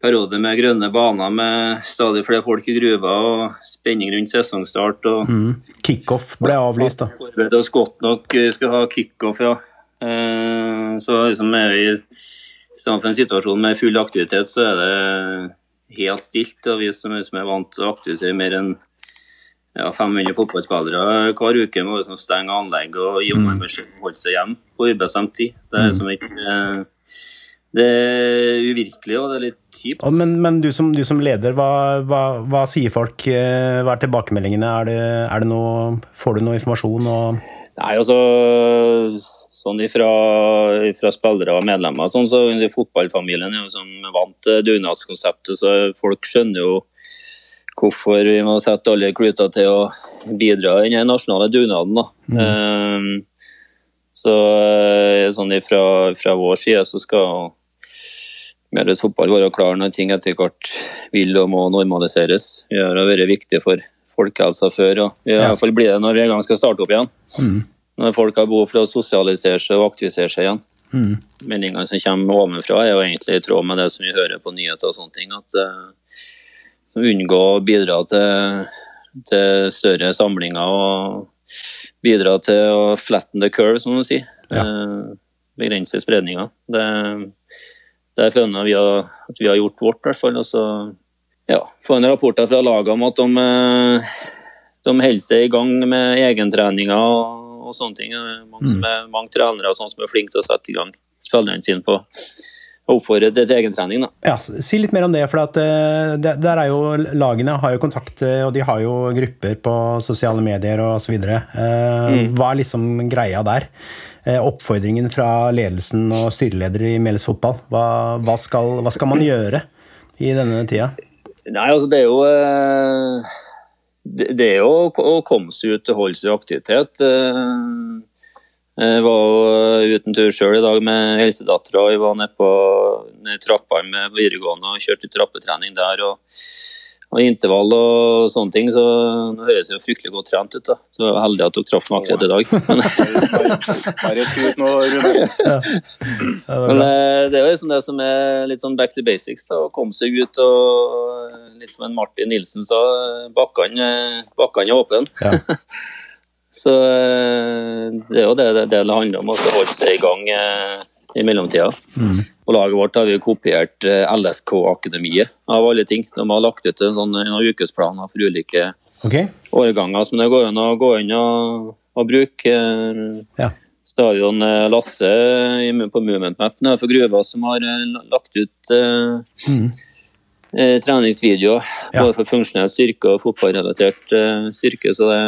[SPEAKER 6] periode med grønne baner med stadig flere folk i gruva og spenning rundt sesongstart. og
[SPEAKER 1] Mm. Kickoff ble avlyst, da.
[SPEAKER 6] Forberedte oss godt nok. Vi skal ha kickoff, ja. Eh, Så liksom er vi i stedet for en situasjon med full aktivitet, så er det helt stilt. Og vi som, er vant til å aktivisere mer enn ja, 500 fotballspillere hver uke, må liksom stenge anlegg og gi ungene beskjed om å holde seg hjemme på ubestemt tid. Det er liksom ikke eh, Det er uvirkelig og det er litt kjipt.
[SPEAKER 1] Men men du, som, du som leder, hva, hva, hva sier folk? eh, Hva er tilbakemeldingene? Er det, er det noe, får du noe informasjon? Og,
[SPEAKER 6] Nei, altså sånn ifra, ifra spillere og medlemmer sånn, så i Fotballfamilien er jo som vant til dugnadskonseptet, så folk skjønner jo hvorfor vi må sette alle kluter til å bidra i den nasjonale dugnaden. da. Ehm, så eh, sånn ifra, fra vår side så skal Meløys fotball være klar når ting etter hvert vil og må normaliseres. Det har vært viktig for folkehelsa før, og i hvert fall blir det når vi en gang skal starte opp igjen. Når folk har behov for å sosialisere seg og aktivisere seg igjen.
[SPEAKER 1] Mm.
[SPEAKER 6] Meldingene som kommer ovenfra er jo egentlig i tråd med det som vi hører på nyheter og sånne ting. At uh, unngå å bidra til, til større samlinger og bidra til å flatten the curve, som man sier.
[SPEAKER 1] Ja.
[SPEAKER 6] Uh, begrense spredninga. Det, det føler jeg vi har, at vi har gjort vårt, i hvert fall. Og så ja, får en rapporter fra lagene om at de, eh, de holder seg i gang med egentreninger og, og sånne ting. Mange, som er, mange trenere og sånne som er flinke til å sette i gang spillerne sine på og oppfordre til egentrening. da.
[SPEAKER 1] ja, si litt mer om det, for at, uh, der er jo lagene har jo kontakt, eh, og de har jo grupper på sosiale medier og Uh, mm. Hva er liksom greia der? Eh, oppfordringen fra ledelsen og styreleder i Meles fotball. Hva, hva, skal, hva skal man gjøre i denne tida?
[SPEAKER 6] Nei, altså det er jo eh, Det er jo å komme seg ut og holde seg i aktivitet. eh. Jeg var jo uten tur sjøl i dag med helsedattera. Jeg var nede på trappene med videregående og kjørte trappetrening der. og og intervall og sånne ting, så nå høres jeg jo fryktelig godt trent ut. da. Så jeg var heldig at dere traff meg akkurat i dag. Men,
[SPEAKER 2] Bare skryt nå, Rune.
[SPEAKER 6] men eh, det er jo liksom det som er litt sånn back to basics. da, Å komme seg ut og litt som en Martin Nilsen sa, bakkene er åpne.
[SPEAKER 1] Ja.
[SPEAKER 6] Så eh, det er jo det det, det handler om, å holde seg i gang eh, i mellomtida. På laget vårt har vi kopiert eh, LSK-akademiet, av alle ting. De har lagt ut en sånn noen ukesplaner for ulike
[SPEAKER 1] okay.
[SPEAKER 6] årganger som det går an å gå inn og, og bruke. eh,
[SPEAKER 1] Ja.
[SPEAKER 6] Stadion eh, Lasse på Movementmet nede for Gruva som har lagt ut mm eh, treningsvideoer.
[SPEAKER 1] Ja.
[SPEAKER 6] Både for funksjonell styrke og fotballrelatert styrke. Så det,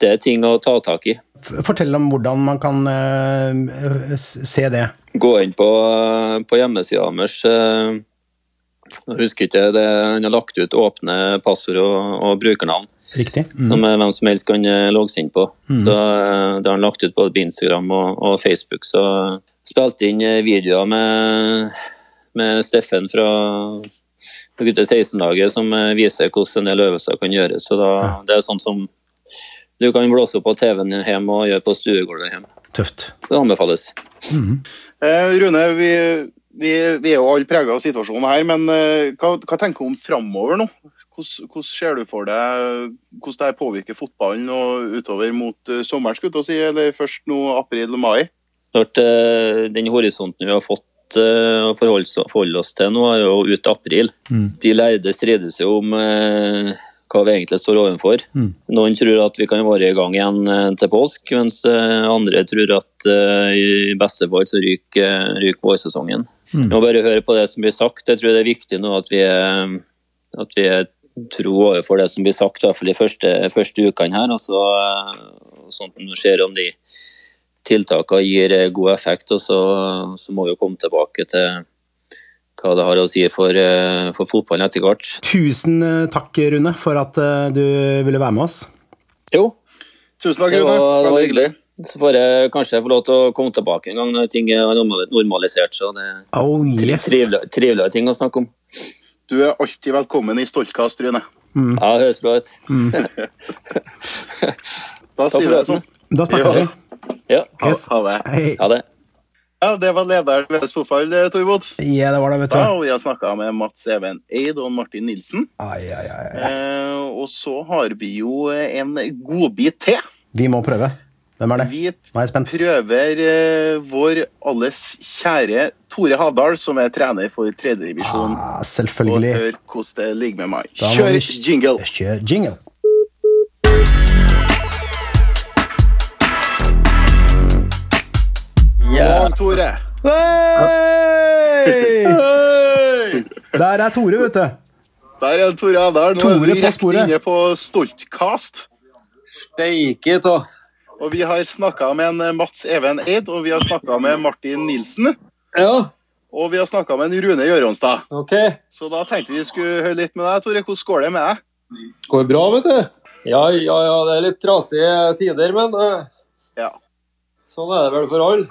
[SPEAKER 6] det er ting å ta tak i.
[SPEAKER 1] Fortell om hvordan man kan se det.
[SPEAKER 6] Gå inn på, på hjemmesida deres. eh, Jeg husker ikke, det, han har lagt ut åpne passord og, og brukernavn.
[SPEAKER 1] Riktig? Mm.
[SPEAKER 6] som eh, hvem som helst kan logges logge seg inn på. Så eh, Det har han lagt ut både på Instagram og, og Facebook. Så spilte inn eh, videoer med, med Steffen fra gutte 16-laget som eh, viser hvordan en del øvelser kan gjøres. Så da, Det er sånn som du kan blåse opp på TV-en hjemme og gjøre på stuegulvet hjemme.
[SPEAKER 1] Tøft.
[SPEAKER 6] Så det anbefales.
[SPEAKER 2] Eh, Rune, vi, vi, vi er jo alle prega av situasjonen her, men eh, hva, hva tenker du om framover nå? Hvordan, hvordan ser du for deg hvordan det påvirker fotballen og utover mot uh, sommeren, skulle jeg si, eller først nå april og mai?
[SPEAKER 6] Klart, eh, Den horisonten vi har fått eh, å forholde oss- til nå, er jo ut april. De lærde strides jo om eh, hva vi egentlig står overfor.
[SPEAKER 1] Mm.
[SPEAKER 6] Noen tror at vi kan være i gang igjen eh, til påsk, mens eh, andre tror at eh, i beste fall så ryker, ryker vårsesongen. Vi må bare høre på det som blir sagt. Jeg tror det er viktig nå at vi at vi er tro overfor det som blir sagt, i hvert fall de første, første ukene her. Og så, sånn at vi ser om de tiltakene gir god effekt, og så, så må vi jo komme tilbake til hva det har å si for, eh, for fotballen etter hvert.
[SPEAKER 1] Tusen eh, takk, Rune, for at eh, du ville være med oss.
[SPEAKER 6] Jo,
[SPEAKER 2] Tusen takk,
[SPEAKER 6] det
[SPEAKER 2] Rune.
[SPEAKER 6] var, det var hyggelig. Så får jeg kanskje få lov til å komme tilbake en gang når ting er normalisert. Så det er
[SPEAKER 1] Oh, yes.
[SPEAKER 6] trivelige, trivelige ting å snakke om.
[SPEAKER 2] Du er alltid velkommen i Stoltkast, Rune.
[SPEAKER 6] Ja, det høres bra ut.
[SPEAKER 2] Da sier vi det sånn.
[SPEAKER 1] Da snakkes vi.
[SPEAKER 6] Ja,
[SPEAKER 2] Ha, ha det.
[SPEAKER 1] Hei.
[SPEAKER 6] ha det.
[SPEAKER 2] Ja, det var lederen ved fotball, eh, Torbod.
[SPEAKER 1] Ja, det var det, vet
[SPEAKER 2] Ja,
[SPEAKER 1] du.
[SPEAKER 2] og vi har snakka med Mats Even Eid og Martin Nilsen.
[SPEAKER 1] Ai, ai, ai.
[SPEAKER 2] Eh, og så har vi jo en godbit til.
[SPEAKER 1] Vi må prøve. Hvem er det?
[SPEAKER 2] Vi
[SPEAKER 1] Nå er jeg spent.
[SPEAKER 2] prøver eh, vår alles kjære Tore Havdal, som er trener for tredjedivisjon.
[SPEAKER 1] Ah,
[SPEAKER 2] Og
[SPEAKER 1] selvfølgelig.
[SPEAKER 2] hør hvordan det ligger med meg.
[SPEAKER 1] Da må
[SPEAKER 2] Kjør
[SPEAKER 1] vi-
[SPEAKER 2] jingle!
[SPEAKER 1] Kjør jingle.
[SPEAKER 2] Dag, Tore.
[SPEAKER 1] Hei! Der er Tore, vet du.
[SPEAKER 2] Der er Tore Der Nå
[SPEAKER 1] Tore
[SPEAKER 2] er vi
[SPEAKER 1] på
[SPEAKER 2] rett inne på Stoltkast.
[SPEAKER 7] Steike ta.
[SPEAKER 2] Og vi har snakka med en eh, Mats Even Eid, og vi har snakka med Martin Nilsen.
[SPEAKER 7] Ja,
[SPEAKER 2] Og vi har snakka med en Rune Gjøronstad.
[SPEAKER 7] OK.
[SPEAKER 2] Så da tenkte vi skulle høre litt med deg, Tore. Hvordan går det med deg?
[SPEAKER 7] Går bra, vet du. Ja, ja, ja, det er litt trasige tider, men uh...
[SPEAKER 2] Ja.
[SPEAKER 7] Sånn er det vel for alle.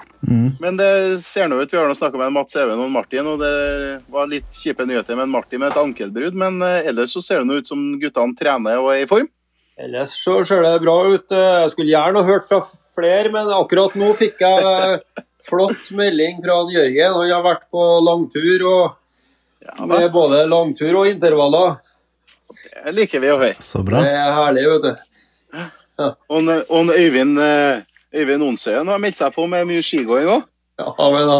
[SPEAKER 2] Men det ser nå ut, vi har snakka med Mats Even og Martin, og det var litt kjipe nyheter med Martin med et ankelbrudd. Men eh, ellers så ser det nå ut som guttene trener og er i form.
[SPEAKER 7] Ellers så ser det bra ut. Eh, Jeg skulle gjerne hørt fra flere, men akkurat nå fikk jeg eh, flott melding fra Jørgen. Han har vært på langtur, og med både langtur og intervaller.
[SPEAKER 2] Det liker vi å høre.
[SPEAKER 1] Så bra.
[SPEAKER 7] Det er herlig, vet du.
[SPEAKER 2] Og, og Øyvind, Øyvind Onsøyen har meldt seg på med mye skigåing òg.
[SPEAKER 7] Ja, men da,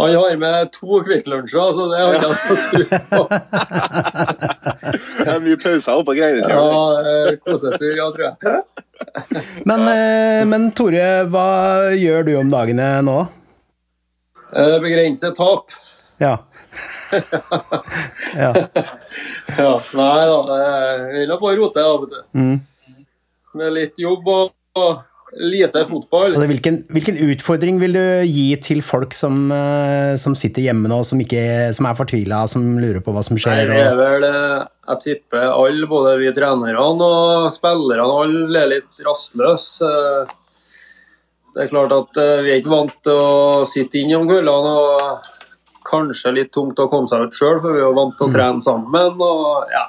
[SPEAKER 7] han har med to Kvikk Lunsjer, så det har jeg ikke tro på.
[SPEAKER 2] Det er mye pauser oppå
[SPEAKER 7] Ja,
[SPEAKER 2] Greinesfjorden.
[SPEAKER 7] eh, kosetur, ja, tror jeg.
[SPEAKER 1] Men, eh, men Tore, hva gjør du om dagene nå?
[SPEAKER 7] Eh, Begrense tap.
[SPEAKER 1] Ja. ja.
[SPEAKER 7] Ja, nei da, det vil jeg bare rote av og til.
[SPEAKER 1] Mm.
[SPEAKER 7] Med litt jobb og, og lite fotball.
[SPEAKER 1] Altså, hvilken, hvilken utfordring vil du gi til folk som, eh, som sitter hjemme nå, som, ikke, som er fortvila, som lurer på hva som skjer?
[SPEAKER 7] det er vel eh, Jeg tipper alle, både vi trenerne og spillerne, alle er litt rastløse. Eh, Det er klart at vi er ikke vant til å sitte inne om kveldene. og Kanskje litt tungt å komme seg ut sjøl, for vi er jo vant til å trene sammen. og ja,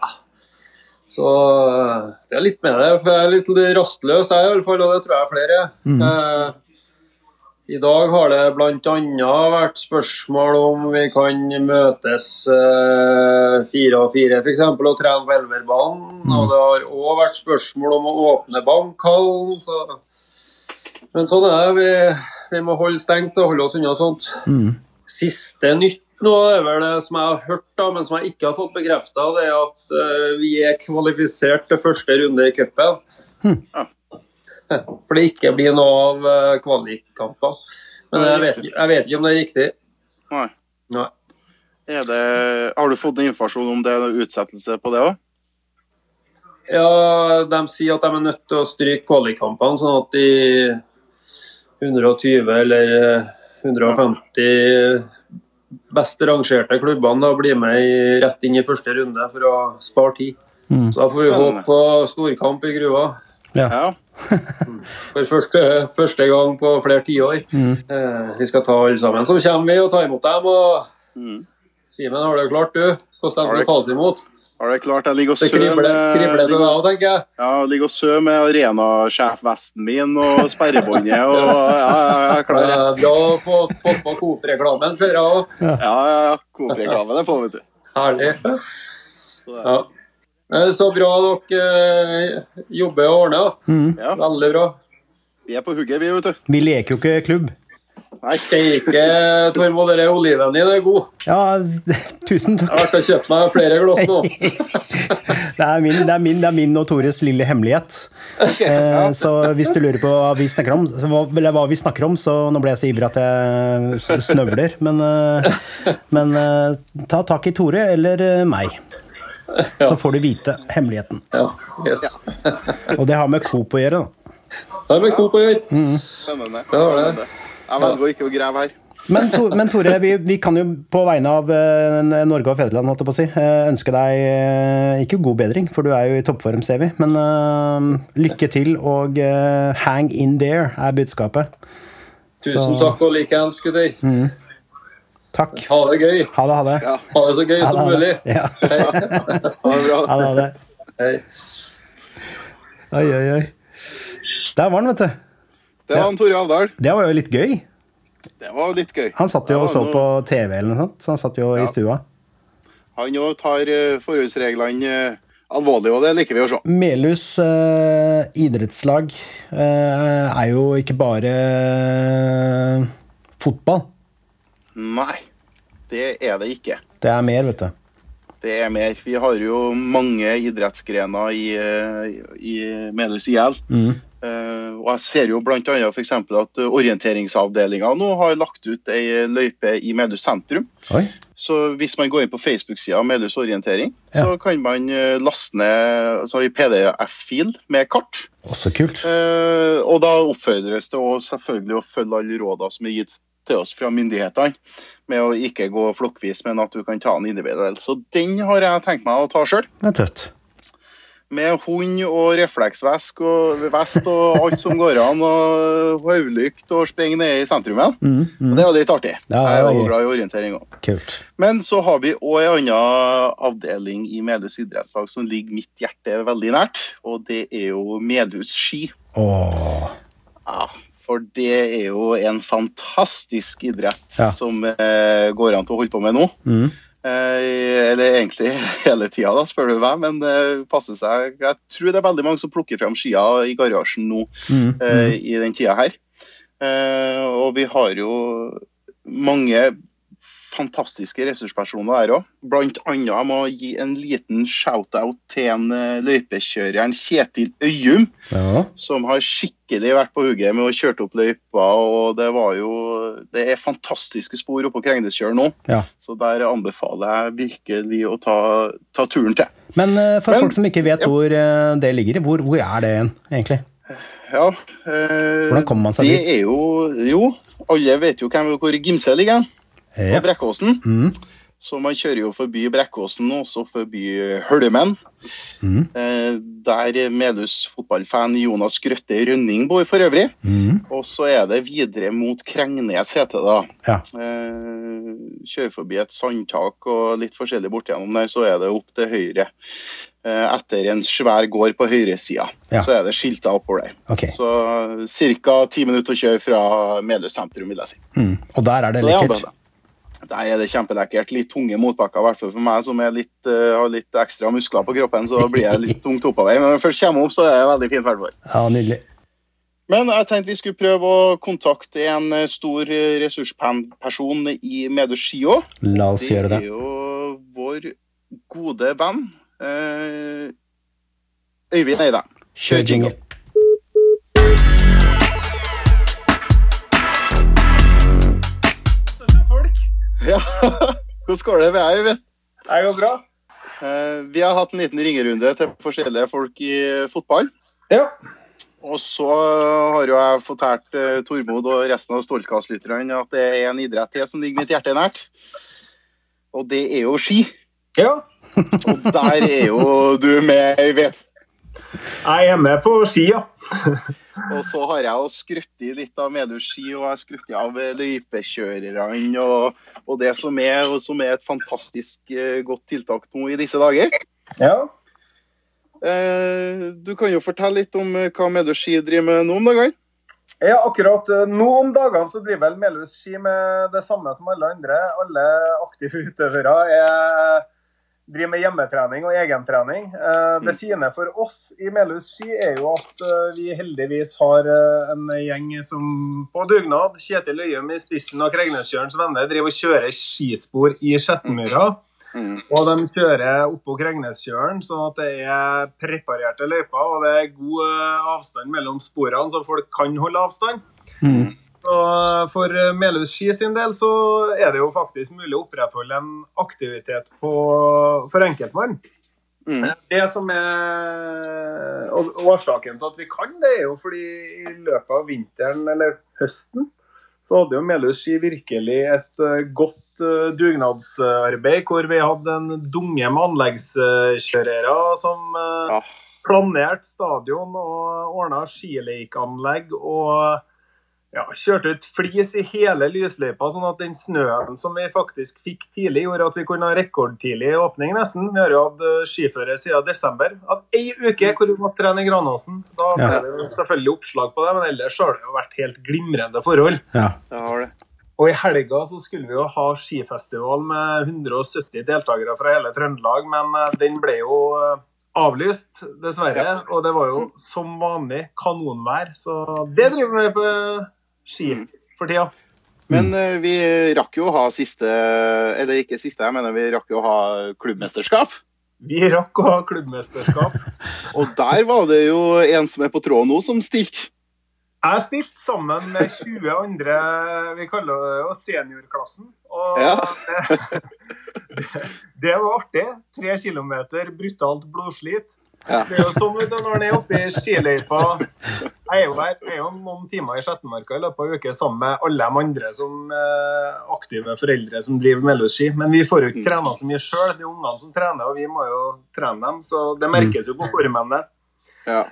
[SPEAKER 7] Så eh, det er litt med det. For jeg er litt rastløs, jeg iallfall, og det tror jeg flere er. Eh, I dag har det bl.a. vært spørsmål om vi kan møtes eh, fire og fire f.eks. og trene på Elverbanen. Og det har òg vært spørsmål om å åpne bankhallen. Så. Men sånn er det. Vi, vi må holde stengt og holde oss unna sånt. Siste nytt nå er vel det som jeg har hørt, da, men som jeg ikke har fått bekrefta, er at uh, vi er kvalifisert til første runde i cupen. For det ikke blir noe av uh, kvalikkamper. Men jeg vet, jeg vet ikke om det er riktig.
[SPEAKER 2] Nei.
[SPEAKER 7] Nei.
[SPEAKER 2] Er det, har du fått noe informasjon om det er noe utsettelse på det òg?
[SPEAKER 7] Ja, de sier at de er nødt til å stryke kvalikkampene, sånn at de 120 eller eh, 150 best rangerte klubbene da blir med i, rett inn i første runde for å spare tid. Så da får vi håpe på storkamp i Grua.
[SPEAKER 2] Ja.
[SPEAKER 7] For første, første gang på flere tiår. Eh, vi skal ta alle sammen. Så kommer vi og tar imot dem. og
[SPEAKER 2] Mm.
[SPEAKER 7] Simen, har du klart, du? Hvordan de skal tas imot?
[SPEAKER 2] Har det klart? Jeg ligger og
[SPEAKER 7] sø
[SPEAKER 2] med-
[SPEAKER 7] kribler det òg, tenker jeg.
[SPEAKER 2] Ja, jeg ligger og søv med arenasjefvesten min og sperrebåndet og ja, ja, jeg er klar.
[SPEAKER 7] Eh, Bra å få få på Coop-reklamen, ser jeg òg.
[SPEAKER 2] Ja, ja, ja. Coop-reklamen er på, vet du.
[SPEAKER 7] Herlig.
[SPEAKER 2] Så
[SPEAKER 7] Ja. Eh, Så bra dere eh, jobber og ordner.
[SPEAKER 2] Mm.
[SPEAKER 7] Veldig bra.
[SPEAKER 2] vi er på hugget, vi, vet du.
[SPEAKER 1] Vi leker jo ikke klubb.
[SPEAKER 2] Nei,
[SPEAKER 7] Steike, Tormod, den oliven din er god.
[SPEAKER 1] Ja, tusen takk.
[SPEAKER 7] Jeg har kjøpt meg flere glass nå.
[SPEAKER 1] Det er min, det er min, det er min og Tores lille hemmelighet. Eh, så hvis du lurer på hva vi snakker om, så hva, eller hva vi snakker om, så nå ble jeg så ivrig at jeg snøvler. Men, eh, men eh, ta tak i Tore eller meg, så får du vite hemmeligheten.
[SPEAKER 7] Ja, yes.
[SPEAKER 1] Og det har med Coop å gjøre, da.
[SPEAKER 7] Det har med Coop å gjøre.
[SPEAKER 2] spennende.
[SPEAKER 7] Det har det.
[SPEAKER 2] Jeg velger å ikke å grave her.
[SPEAKER 1] Men, to, men Tore, vi, vi kan jo på vegne av uh, Norge og fedreland holdt jeg på å si, uh, ønske deg uh, ikke god bedring, for du er jo i toppform, ser vi. Men lykke til, og hang in there er budskapet.
[SPEAKER 7] Tusen
[SPEAKER 1] Så-
[SPEAKER 7] takk og likeens, gutter.
[SPEAKER 1] Takk.
[SPEAKER 7] Ha det gøy.
[SPEAKER 1] Ha det, ha det.
[SPEAKER 2] Ja,
[SPEAKER 7] Ha det så gøy
[SPEAKER 1] Ha
[SPEAKER 7] som
[SPEAKER 1] det, ha
[SPEAKER 7] mulig.
[SPEAKER 1] Ja,
[SPEAKER 7] Hei.
[SPEAKER 2] ha det bra.
[SPEAKER 1] ha det, ha det.
[SPEAKER 7] Hei.
[SPEAKER 1] Oi, oi, oi. Der var den, vet du.
[SPEAKER 2] Det var han Tore Avdal.
[SPEAKER 1] Det var jo litt gøy.
[SPEAKER 2] Det var litt gøy.
[SPEAKER 1] Han satt jo og så
[SPEAKER 2] noe...
[SPEAKER 1] på TV eller noe sånt, så han satt jo
[SPEAKER 2] Ja.
[SPEAKER 1] i stua.
[SPEAKER 2] Han òg tar forholdsreglene eh, alvorlig, og det liker vi å se.
[SPEAKER 1] Melhus eh, idrettslag er jo ikke bare fotball.
[SPEAKER 2] Nei, det er det ikke.
[SPEAKER 1] Det er mer, vet du.
[SPEAKER 2] Det er mer. Vi har jo mange idrettsgrener i, i Melhus IL.
[SPEAKER 1] Mm.
[SPEAKER 2] Eh, og jeg ser jo eksempel at orienteringsavdelinga nå har lagt ut ei løype i Melhus sentrum.
[SPEAKER 1] Oi.
[SPEAKER 2] Så hvis man går inn på Facebook-sida Melhus orientering,
[SPEAKER 1] Ja.
[SPEAKER 2] så kan man eh, laste ned så har vi PDF-fil med kart.
[SPEAKER 1] Også kult.
[SPEAKER 2] Eh, og da oppfordres det selvfølgelig å følge alle rådene som er gitt til oss fra myndighetene, med å ikke gå flokkvis, men at du kan ta den individuelt. Så den har jeg tenkt meg å ta sjøl.
[SPEAKER 1] Det er tøft.
[SPEAKER 2] Med hund og refleksvest og vest og alt som går an, og hodelykt og springe ned i sentrum igjen.
[SPEAKER 1] Mm, mm.
[SPEAKER 2] Det er jo litt artig.
[SPEAKER 1] Ja,
[SPEAKER 2] Jeg er jo glad i orientering òg. Men så har vi òg en annen avdeling i Medhus idrettslag som ligger mitt hjerte veldig nært, og det er jo Medhus ski.
[SPEAKER 1] Åh.
[SPEAKER 2] Ja, for det er jo en fantastisk idrett
[SPEAKER 1] Ja.
[SPEAKER 2] som eh, går an til å holde på med nå.
[SPEAKER 1] Mm.
[SPEAKER 2] Eh, eller egentlig hele tida, da, spør du meg. Men det passer seg. Jeg tror det er veldig mange som plukker frem skia i garasjen nå
[SPEAKER 1] Mm.
[SPEAKER 2] eh,
[SPEAKER 1] Mm.
[SPEAKER 2] i den tida her. Eh, og vi har jo mange fantastiske ressurspersoner der òg. Blant annet jeg må gi en liten shout-out til en eh, løypekjøreren Kjetil Øyum
[SPEAKER 1] Ja.
[SPEAKER 2] som har skikkelig vært på hugget med å kjøre opp løypa. og Det var jo, det er fantastiske spor oppe på Krengneskjølen nå,
[SPEAKER 1] Ja.
[SPEAKER 2] så der anbefaler jeg virkelig å ta, ta turen til.
[SPEAKER 1] Men eh, for
[SPEAKER 2] Men-
[SPEAKER 1] folk som ikke vet
[SPEAKER 2] ja.
[SPEAKER 1] hvor eh, det ligger, hvor, hvor er det egentlig?
[SPEAKER 2] Ja, øh,
[SPEAKER 1] Hvordan kommer man seg
[SPEAKER 2] det
[SPEAKER 1] dit?
[SPEAKER 2] er jo, jo, alle vet jo hvem, hvor Gimse ligger,
[SPEAKER 1] Ja.
[SPEAKER 2] på Brekkåsen.
[SPEAKER 1] Mm.
[SPEAKER 2] Så man kjører jo forbi Brekkåsen og også forbi Hølmen.
[SPEAKER 1] Mm.
[SPEAKER 2] Eh, Der Melhus fotballfan Jonas Grøtte Rønning bor for øvrig.
[SPEAKER 1] Mm.
[SPEAKER 2] Og så er det videre mot Krengnes, heter det da.
[SPEAKER 1] Ja.
[SPEAKER 2] Eh, kjører forbi et sandtak og litt forskjellig bortigjennom der, så er det opp til høyre. Eh, etter en svær gård på høyresida,
[SPEAKER 1] Ja.
[SPEAKER 2] så er det skilta oppover der.
[SPEAKER 1] Okay.
[SPEAKER 2] Så ca. ti minutter å kjøre fra Melhus sentrum, vil jeg si.
[SPEAKER 1] Mm. Og der er det
[SPEAKER 2] er
[SPEAKER 1] lekkert.
[SPEAKER 2] Bra. det er kjempelekkert. Litt tunge motbakker, i hvert fall for meg som litt, uh, har litt ekstra muskler på kroppen. Så blir jeg litt tungt oppover. Men når jeg først kommer opp, så er det veldig fint. hvert.
[SPEAKER 1] Ja, nydelig.
[SPEAKER 2] Men jeg tenkte vi skulle prøve å kontakte en eh, stor eh, ressursperson i Medus Ski òg.
[SPEAKER 1] La oss gjøre
[SPEAKER 2] Det
[SPEAKER 1] det.
[SPEAKER 2] er jo vår gode venn Øyvind Eide.
[SPEAKER 1] Kjør jingle.
[SPEAKER 2] Ja, Hvordan går det med deg, Øyvind?
[SPEAKER 8] Det går bra.
[SPEAKER 2] Eh, Vi har hatt en liten ringerunde til forskjellige folk i fotball.
[SPEAKER 8] Ja.
[SPEAKER 2] Og så har jo jeg fortalt eh, Tormod og resten av Stoltkast-lytterne at det er en idrett til som ligger mitt hjerte nært. Og det er jo ski.
[SPEAKER 8] ja.
[SPEAKER 2] Og der er jo du med, Øyvind.
[SPEAKER 8] Jeg er med på ski, ja.
[SPEAKER 2] Og så har jeg jo i litt av Medus ski, og jeg har i av løypekjørerne og, og det som er, og som er et fantastisk eh, godt tiltak nå i disse dager.
[SPEAKER 8] Ja.
[SPEAKER 2] Eh, du kan jo fortelle litt om eh, hva Medus ski driver med nå om dagene?
[SPEAKER 8] Ja, akkurat nå om dagene så driver vel Melhus ski med det samme som alle andre. Alle aktive utøvere er, driver med hjemmetrening og egentrening. Eh, Det fine for oss i Melhus ski er jo at eh, vi heldigvis har eh, en gjeng som på dugnad, Kjetil Øyum i spissen og Kregneskjørens venner, driver og kjører skispor i Skjettenmyra.
[SPEAKER 2] Mm.
[SPEAKER 8] Og de kjører oppå Kregneskjøren, sånn at det er preparerte løyper. Og det er god avstand mellom sporene, så folk kan holde avstand.
[SPEAKER 1] Mhm.
[SPEAKER 8] Så for eh, Melhus ski sin del så er det jo faktisk mulig å opprettholde en aktivitet på, for enkeltmann.
[SPEAKER 2] Mm.
[SPEAKER 8] Det som er Årsaken til at vi kan det, er jo fordi i løpet av vinteren eller høsten så hadde jo Melhus ski virkelig et eh, godt eh, dugnadsarbeid hvor vi hadde en dunge med anleggskjørere som eh,
[SPEAKER 2] Ja.
[SPEAKER 8] planerte stadion og ordna skileikanlegg og ja, kjørte ut flis i hele lysløypa, sånn at den snøen som vi faktisk fikk tidlig, gjorde at vi kunne ha rekordtidlig åpning nesten. Vi har jo hatt eh, skiføre siden desember. at ei uke hvor vi måtte trene i Granåsen. Da ble
[SPEAKER 1] Ja.
[SPEAKER 8] det selvfølgelig oppslag på det, men ellers har det jo vært helt glimrende forhold.
[SPEAKER 1] Ja.
[SPEAKER 2] det har det.
[SPEAKER 8] Og i helga så skulle vi jo ha skifestival med 170 deltakere fra hele Trøndelag, men eh, den ble jo eh, avlyst, dessverre. Og det var jo som vanlig kanonvær, så det driver vi med på ski for tida.
[SPEAKER 2] Men uh, vi rakk jo å ha siste Eller ikke siste, jeg mener vi rakk jo å ha klubbmesterskap.
[SPEAKER 8] Vi rakk å ha klubbmesterskap.
[SPEAKER 2] Og der var det jo en som er på tråden nå, som stilte.
[SPEAKER 8] Jeg stilte sammen med 20 andre, vi kaller det jo seniorklassen. Og
[SPEAKER 2] Ja.
[SPEAKER 8] det, det var artig. Tre kilometer brutalt blodslit.
[SPEAKER 2] Ja.
[SPEAKER 8] Det er jo sånn vet du, når han er oppe i skiløypa Jeg er jo der, jeg er jo noen timer i Skjettenmarka i løpet av uka sammen med alle de andre som eh, aktive foreldre som driver Melhus-ski. Men vi får jo ikke trena så mye sjøl. Det er ungene som trener, og vi må jo trene dem. Så det merkes jo på formene.
[SPEAKER 2] Ja.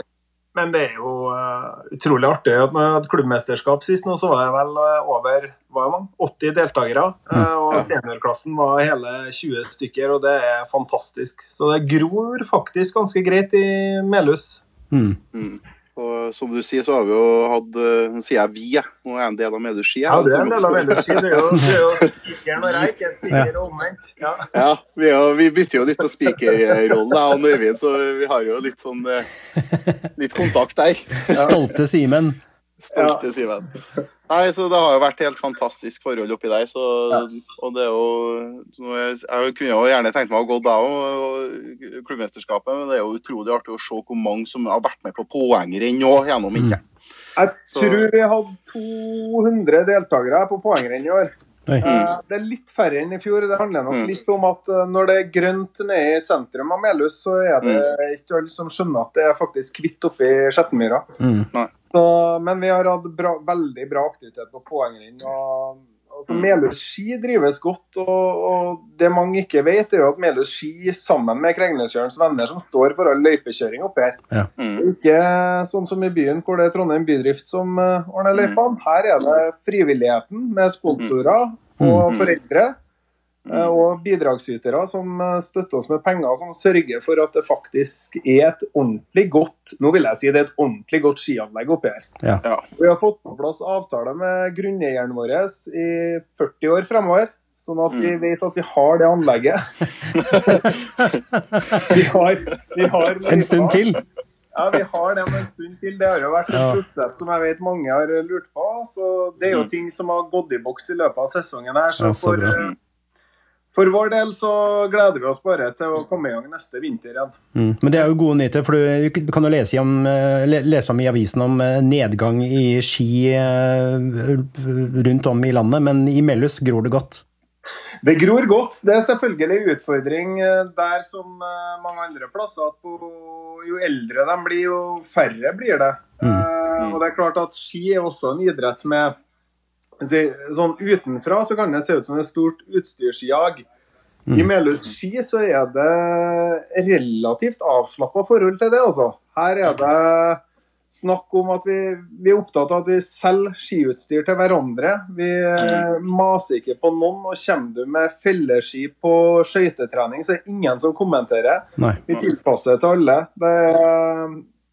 [SPEAKER 8] Men det er jo uh, utrolig artig. at Når jeg hadde klubbmesterskap sist, nå, så var det vel eh, over hva er man, 80 deltakere. Uh, og
[SPEAKER 2] Ja.
[SPEAKER 8] seniorklassen var hele 20 stykker, og det er fantastisk. Så det gror faktisk ganske greit i Melhus.
[SPEAKER 1] Mhm.
[SPEAKER 2] Mm. Og som du sier, så har vi jo hatt eh, Nå sier jeg vi, jeg. Nå er jeg en del av Medus
[SPEAKER 8] Ja, du er en del av Melhus-ski. Er jo, det er jo spikeren og reik. Jeg spiker og omvendt. Ja.
[SPEAKER 2] Ja, vi, er- vi bytter jo litt på spikerrollen, jeg og Øyvind, så vi har jo litt sånn eh, litt kontakt der.
[SPEAKER 1] Stolte Simen.
[SPEAKER 2] Stolte Simen. Nei, så det har jo vært helt fantastisk forhold oppi der. Så, og det er jo jeg, jeg kunne jo gjerne tenkt meg å gå da òg, klubbmesterskapet, men det er jo utrolig artig å se hvor mange som har vært med på poengrenn nå gjennom vinteren.
[SPEAKER 8] Jeg
[SPEAKER 2] Så-
[SPEAKER 8] tror vi hadde 200 deltakere på poengrenn i år. Eh, Det er litt færre enn i fjor. Det handler nok
[SPEAKER 2] Mm.
[SPEAKER 8] litt om at eh, når det er grønt nede i sentrum av Melhus, så er det ikke alle som skjønner at det er faktisk hvitt oppi i Skjettenmyra.
[SPEAKER 1] Mhm.
[SPEAKER 8] Så, men vi har hatt bra, veldig bra aktivitet på poengrenn. Og, altså Melhus ski drives godt, og, og det mange ikke vet, er jo at Melhus ski sammen med Krengløskjørens venner som står for all løypekjøring oppi her.
[SPEAKER 1] Ja.
[SPEAKER 8] Er Ikke sånn som i byen hvor det er Trondheim bydrift som uh, ordner løypene. Her er det frivilligheten med sponsorer og foreldre. Eh, Og bidragsytere som eh, støtter oss med penger, som sørger for at det faktisk er et ordentlig godt nå vil jeg si det er et ordentlig godt skianlegg oppi her.
[SPEAKER 1] Ja.
[SPEAKER 2] Ja.
[SPEAKER 8] Vi har fått på plass avtale med grunneieren vår i 40 år fremover. Sånn at vi vet at vi har det anlegget. vi har, vi har
[SPEAKER 1] En stund til.
[SPEAKER 8] Ja, vi har det om en stund til. Det har jo vært en prosess som jeg vet mange har lurt på. Så Det er jo ting som har gått i boks i løpet av sesongen her. Så
[SPEAKER 1] Ja, så
[SPEAKER 8] for, for vår del så gleder vi oss bare til å komme i gang neste vinter igjen.
[SPEAKER 1] Mm. Men det er jo gode nyheter, for du, kan jo lese, om, eh, lese om i avisen om eh, nedgang i ski eh, rundt om i landet, men i Mellus gror det godt.
[SPEAKER 8] Det gror godt. Det er selvfølgelig en utfordring der som mange andre plasser. at Jo eldre de blir, jo færre blir det. Mm. og det er klart at ski er også en idrett med Sånn utenfra så kan det se ut som et stort utstyrsjag. I Melhus ski så er det relativt avslappa forhold til det, altså. Her er det snakk om at vi, vi er opptatt av at vi selger skiutstyr til hverandre. Vi eh, maser ikke på noen. Og kommer du med felleski på skøytetrening, så er det ingen som kommenterer.
[SPEAKER 1] Nei.
[SPEAKER 8] Vi tilpasser til alle. Det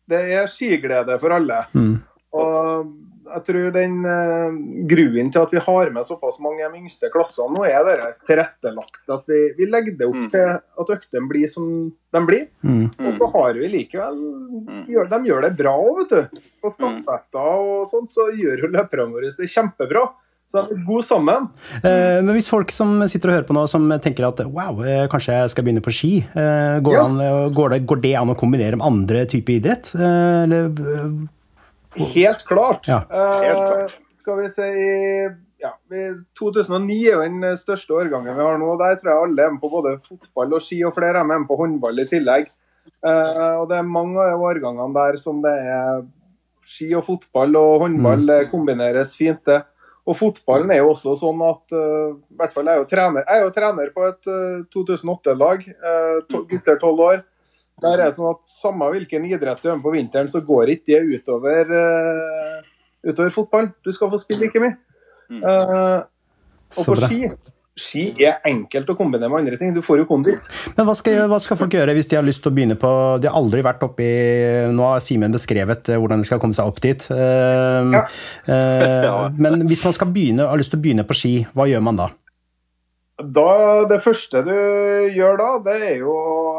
[SPEAKER 8] det er skiglede for alle.
[SPEAKER 1] Mm.
[SPEAKER 8] Og jeg tror den uh, grunnen til at vi har med såpass mange i de yngste klassene, nå er det tilrettelagt. At vi, vi legger det opp til at øktene blir som de blir.
[SPEAKER 1] Mm.
[SPEAKER 8] Og så har vi likevel gjør, De gjør det bra òg, vet du. På stafetter og sånt, så gjør jo løperne våre det kjempebra. Så god sammen.
[SPEAKER 1] Eh, Men hvis folk som sitter og hører på nå, som tenker at wow, eh, kanskje jeg skal begynne på ski, eh, går,
[SPEAKER 8] Ja.
[SPEAKER 1] an, eh, går, det, går det an å kombinere med andre typer idrett? Eh, Eller,
[SPEAKER 8] Helt klart.
[SPEAKER 1] Ja.
[SPEAKER 8] Eh,
[SPEAKER 2] Helt klart.
[SPEAKER 8] Skal vi si ja, 2009 er jo den største årgangen vi har nå. Der tror jeg alle er med på både fotball og ski, og flere er med på håndball i tillegg. Uh, og Det er mange av årgangene der som det er ski og fotball og håndball
[SPEAKER 1] Mm.
[SPEAKER 8] kombineres fint. det. Og fotballen er jo også sånn at uh, i hvert fall jeg er jo trener, jeg er jo trener på et uh, 2008-lag, uh, gutter 12 år. Der er det sånn at Samme hvilken idrett du er med på vinteren, så går ikke det utover, uh, utover fotball. Du skal få spille like mye. Uh, og
[SPEAKER 1] Så
[SPEAKER 8] på ski Ski er enkelt å kombinere med andre ting. Du får jo kondis.
[SPEAKER 1] Men hva skal, hva skal folk gjøre hvis de har lyst til å begynne på De har aldri vært oppi Nå har Simen beskrevet eh, hvordan de skal komme seg opp dit. Uh,
[SPEAKER 8] Ja.
[SPEAKER 1] uh, Men hvis man skal begynne, har lyst til å begynne på ski, hva gjør man da?
[SPEAKER 8] Da, det første du gjør da, det er jo å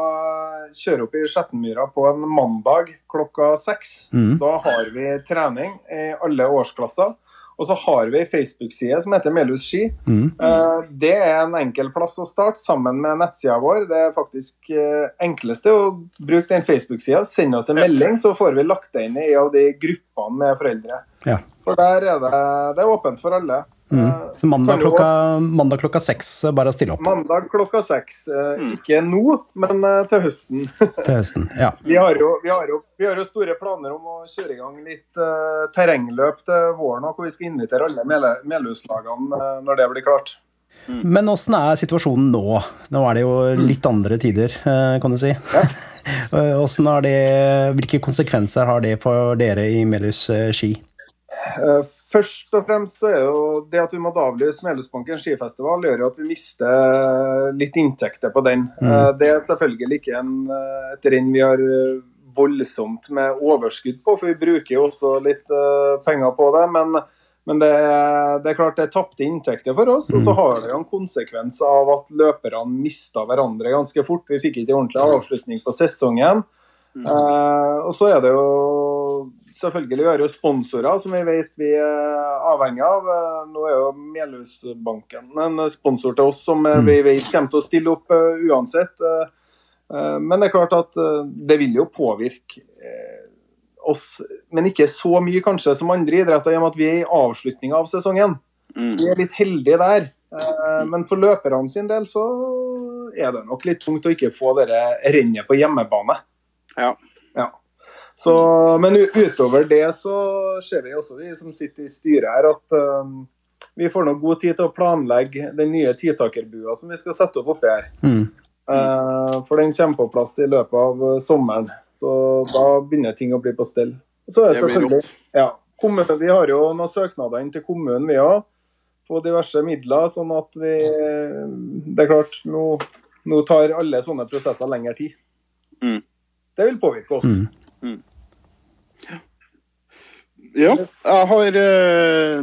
[SPEAKER 8] eh, kjøre opp i Skjettenmyra på en mandag klokka seks.
[SPEAKER 1] Mm.
[SPEAKER 8] Da har vi trening i alle årsklasser. Og så har vi ei Facebook-side som heter Melhus ski.
[SPEAKER 1] Mm.
[SPEAKER 8] Eh, Det er en enkel plass å starte, sammen med nettsida vår. Det er faktisk eh, enkleste å bruke den Facebook-sida. Send oss en melding, så får vi lagt det inn i en av de gruppene med foreldre.
[SPEAKER 1] Ja.
[SPEAKER 8] For der er det, det er åpent for alle.
[SPEAKER 1] Mm.
[SPEAKER 8] Eh,
[SPEAKER 1] Så mandag klokka, mandag klokka seks, eh, bare å stille opp
[SPEAKER 8] Mandag klokka seks. Eh, Ikke nå, men til høsten.
[SPEAKER 1] til høsten. Ja.
[SPEAKER 8] Vi har, jo, vi, har jo, vi har jo store planer om å kjøre i gang litt uh, terrengløp til våren, og hvor vi skal invitere alle Melhuslagene uh, når det blir klart.
[SPEAKER 1] Men åssen er situasjonen nå? Nå er det jo litt andre tider, kan du si. Ja. Det, hvilke konsekvenser har det for dere i Melhus ski?
[SPEAKER 8] Eh, Først og fremst så er jo det at vi måtte avlyse Melhusbanken skifestival, gjør jo at vi mister litt inntekter på den. Mm. Det er selvfølgelig ikke en, eh, et renn vi har eh, voldsomt med overskudd på, for vi bruker jo også litt eh, penger på det. Men, men det, det er klart det er tapte inntekter for oss. Og så har det jo en konsekvens av at løperne mista hverandre ganske fort. Vi fikk ikke ordentlig avslutning på sesongen. Eh, og så er det jo selvfølgelig vi har jo sponsorer som vi vet vi er avhengig av. Nå er jo Melhusbanken en sponsor til oss som eh, vi vet kommer til å stille opp eh, uansett. Eh, eh, men det er klart at det vil jo påvirke oss, men ikke så mye kanskje som andre idretter, i og med at vi er i avslutninga av sesongen. Vi er litt heldige der. Eh, Men for løperne sin del så er det nok litt tungt å ikke få dette rennet på hjemmebane.
[SPEAKER 2] Ja.
[SPEAKER 8] Så, men utover det så ser vi også, vi som sitter i styret her, at, um, vi får nå god tid til å planlegge den nye titakerbua som vi skal sette opp oppi her.
[SPEAKER 1] Mm.
[SPEAKER 8] Uh, for den kommer på plass i løpet av eh, sommeren. Så da begynner ting å bli på stell. Så er det selvfølgelig ja, Vi har jo noen søknader inn til kommunen, vi òg. På diverse midler. Sånn at vi Det er klart, nå, nå tar alle sånne prosesser lengre tid.
[SPEAKER 2] Mm.
[SPEAKER 8] Det vil påvirke oss.
[SPEAKER 1] Mm.
[SPEAKER 2] Ja, jeg har eh,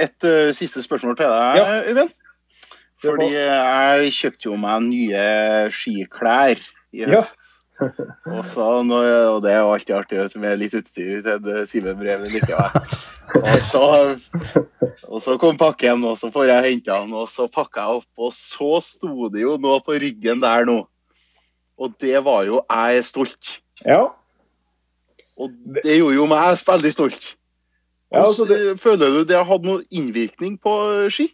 [SPEAKER 2] et eh, siste spørsmål til deg. Øyvind.
[SPEAKER 8] Ja.
[SPEAKER 2] Fordi jeg kjøpte jo meg nye skiklær i høst. Og, så, og det er alltid artig med litt utstyr til Simen Breven likevel. Og så, og så kom pakken, og så får jeg hente den, og så pakka jeg opp, og så sto det jo noe på ryggen der nå. Og det var jo Jeg er stolt.
[SPEAKER 8] Ja.
[SPEAKER 2] Og det gjorde jo meg veldig stolt.
[SPEAKER 8] Ja, altså
[SPEAKER 2] det... Føler du det har hatt noen innvirkning på ski?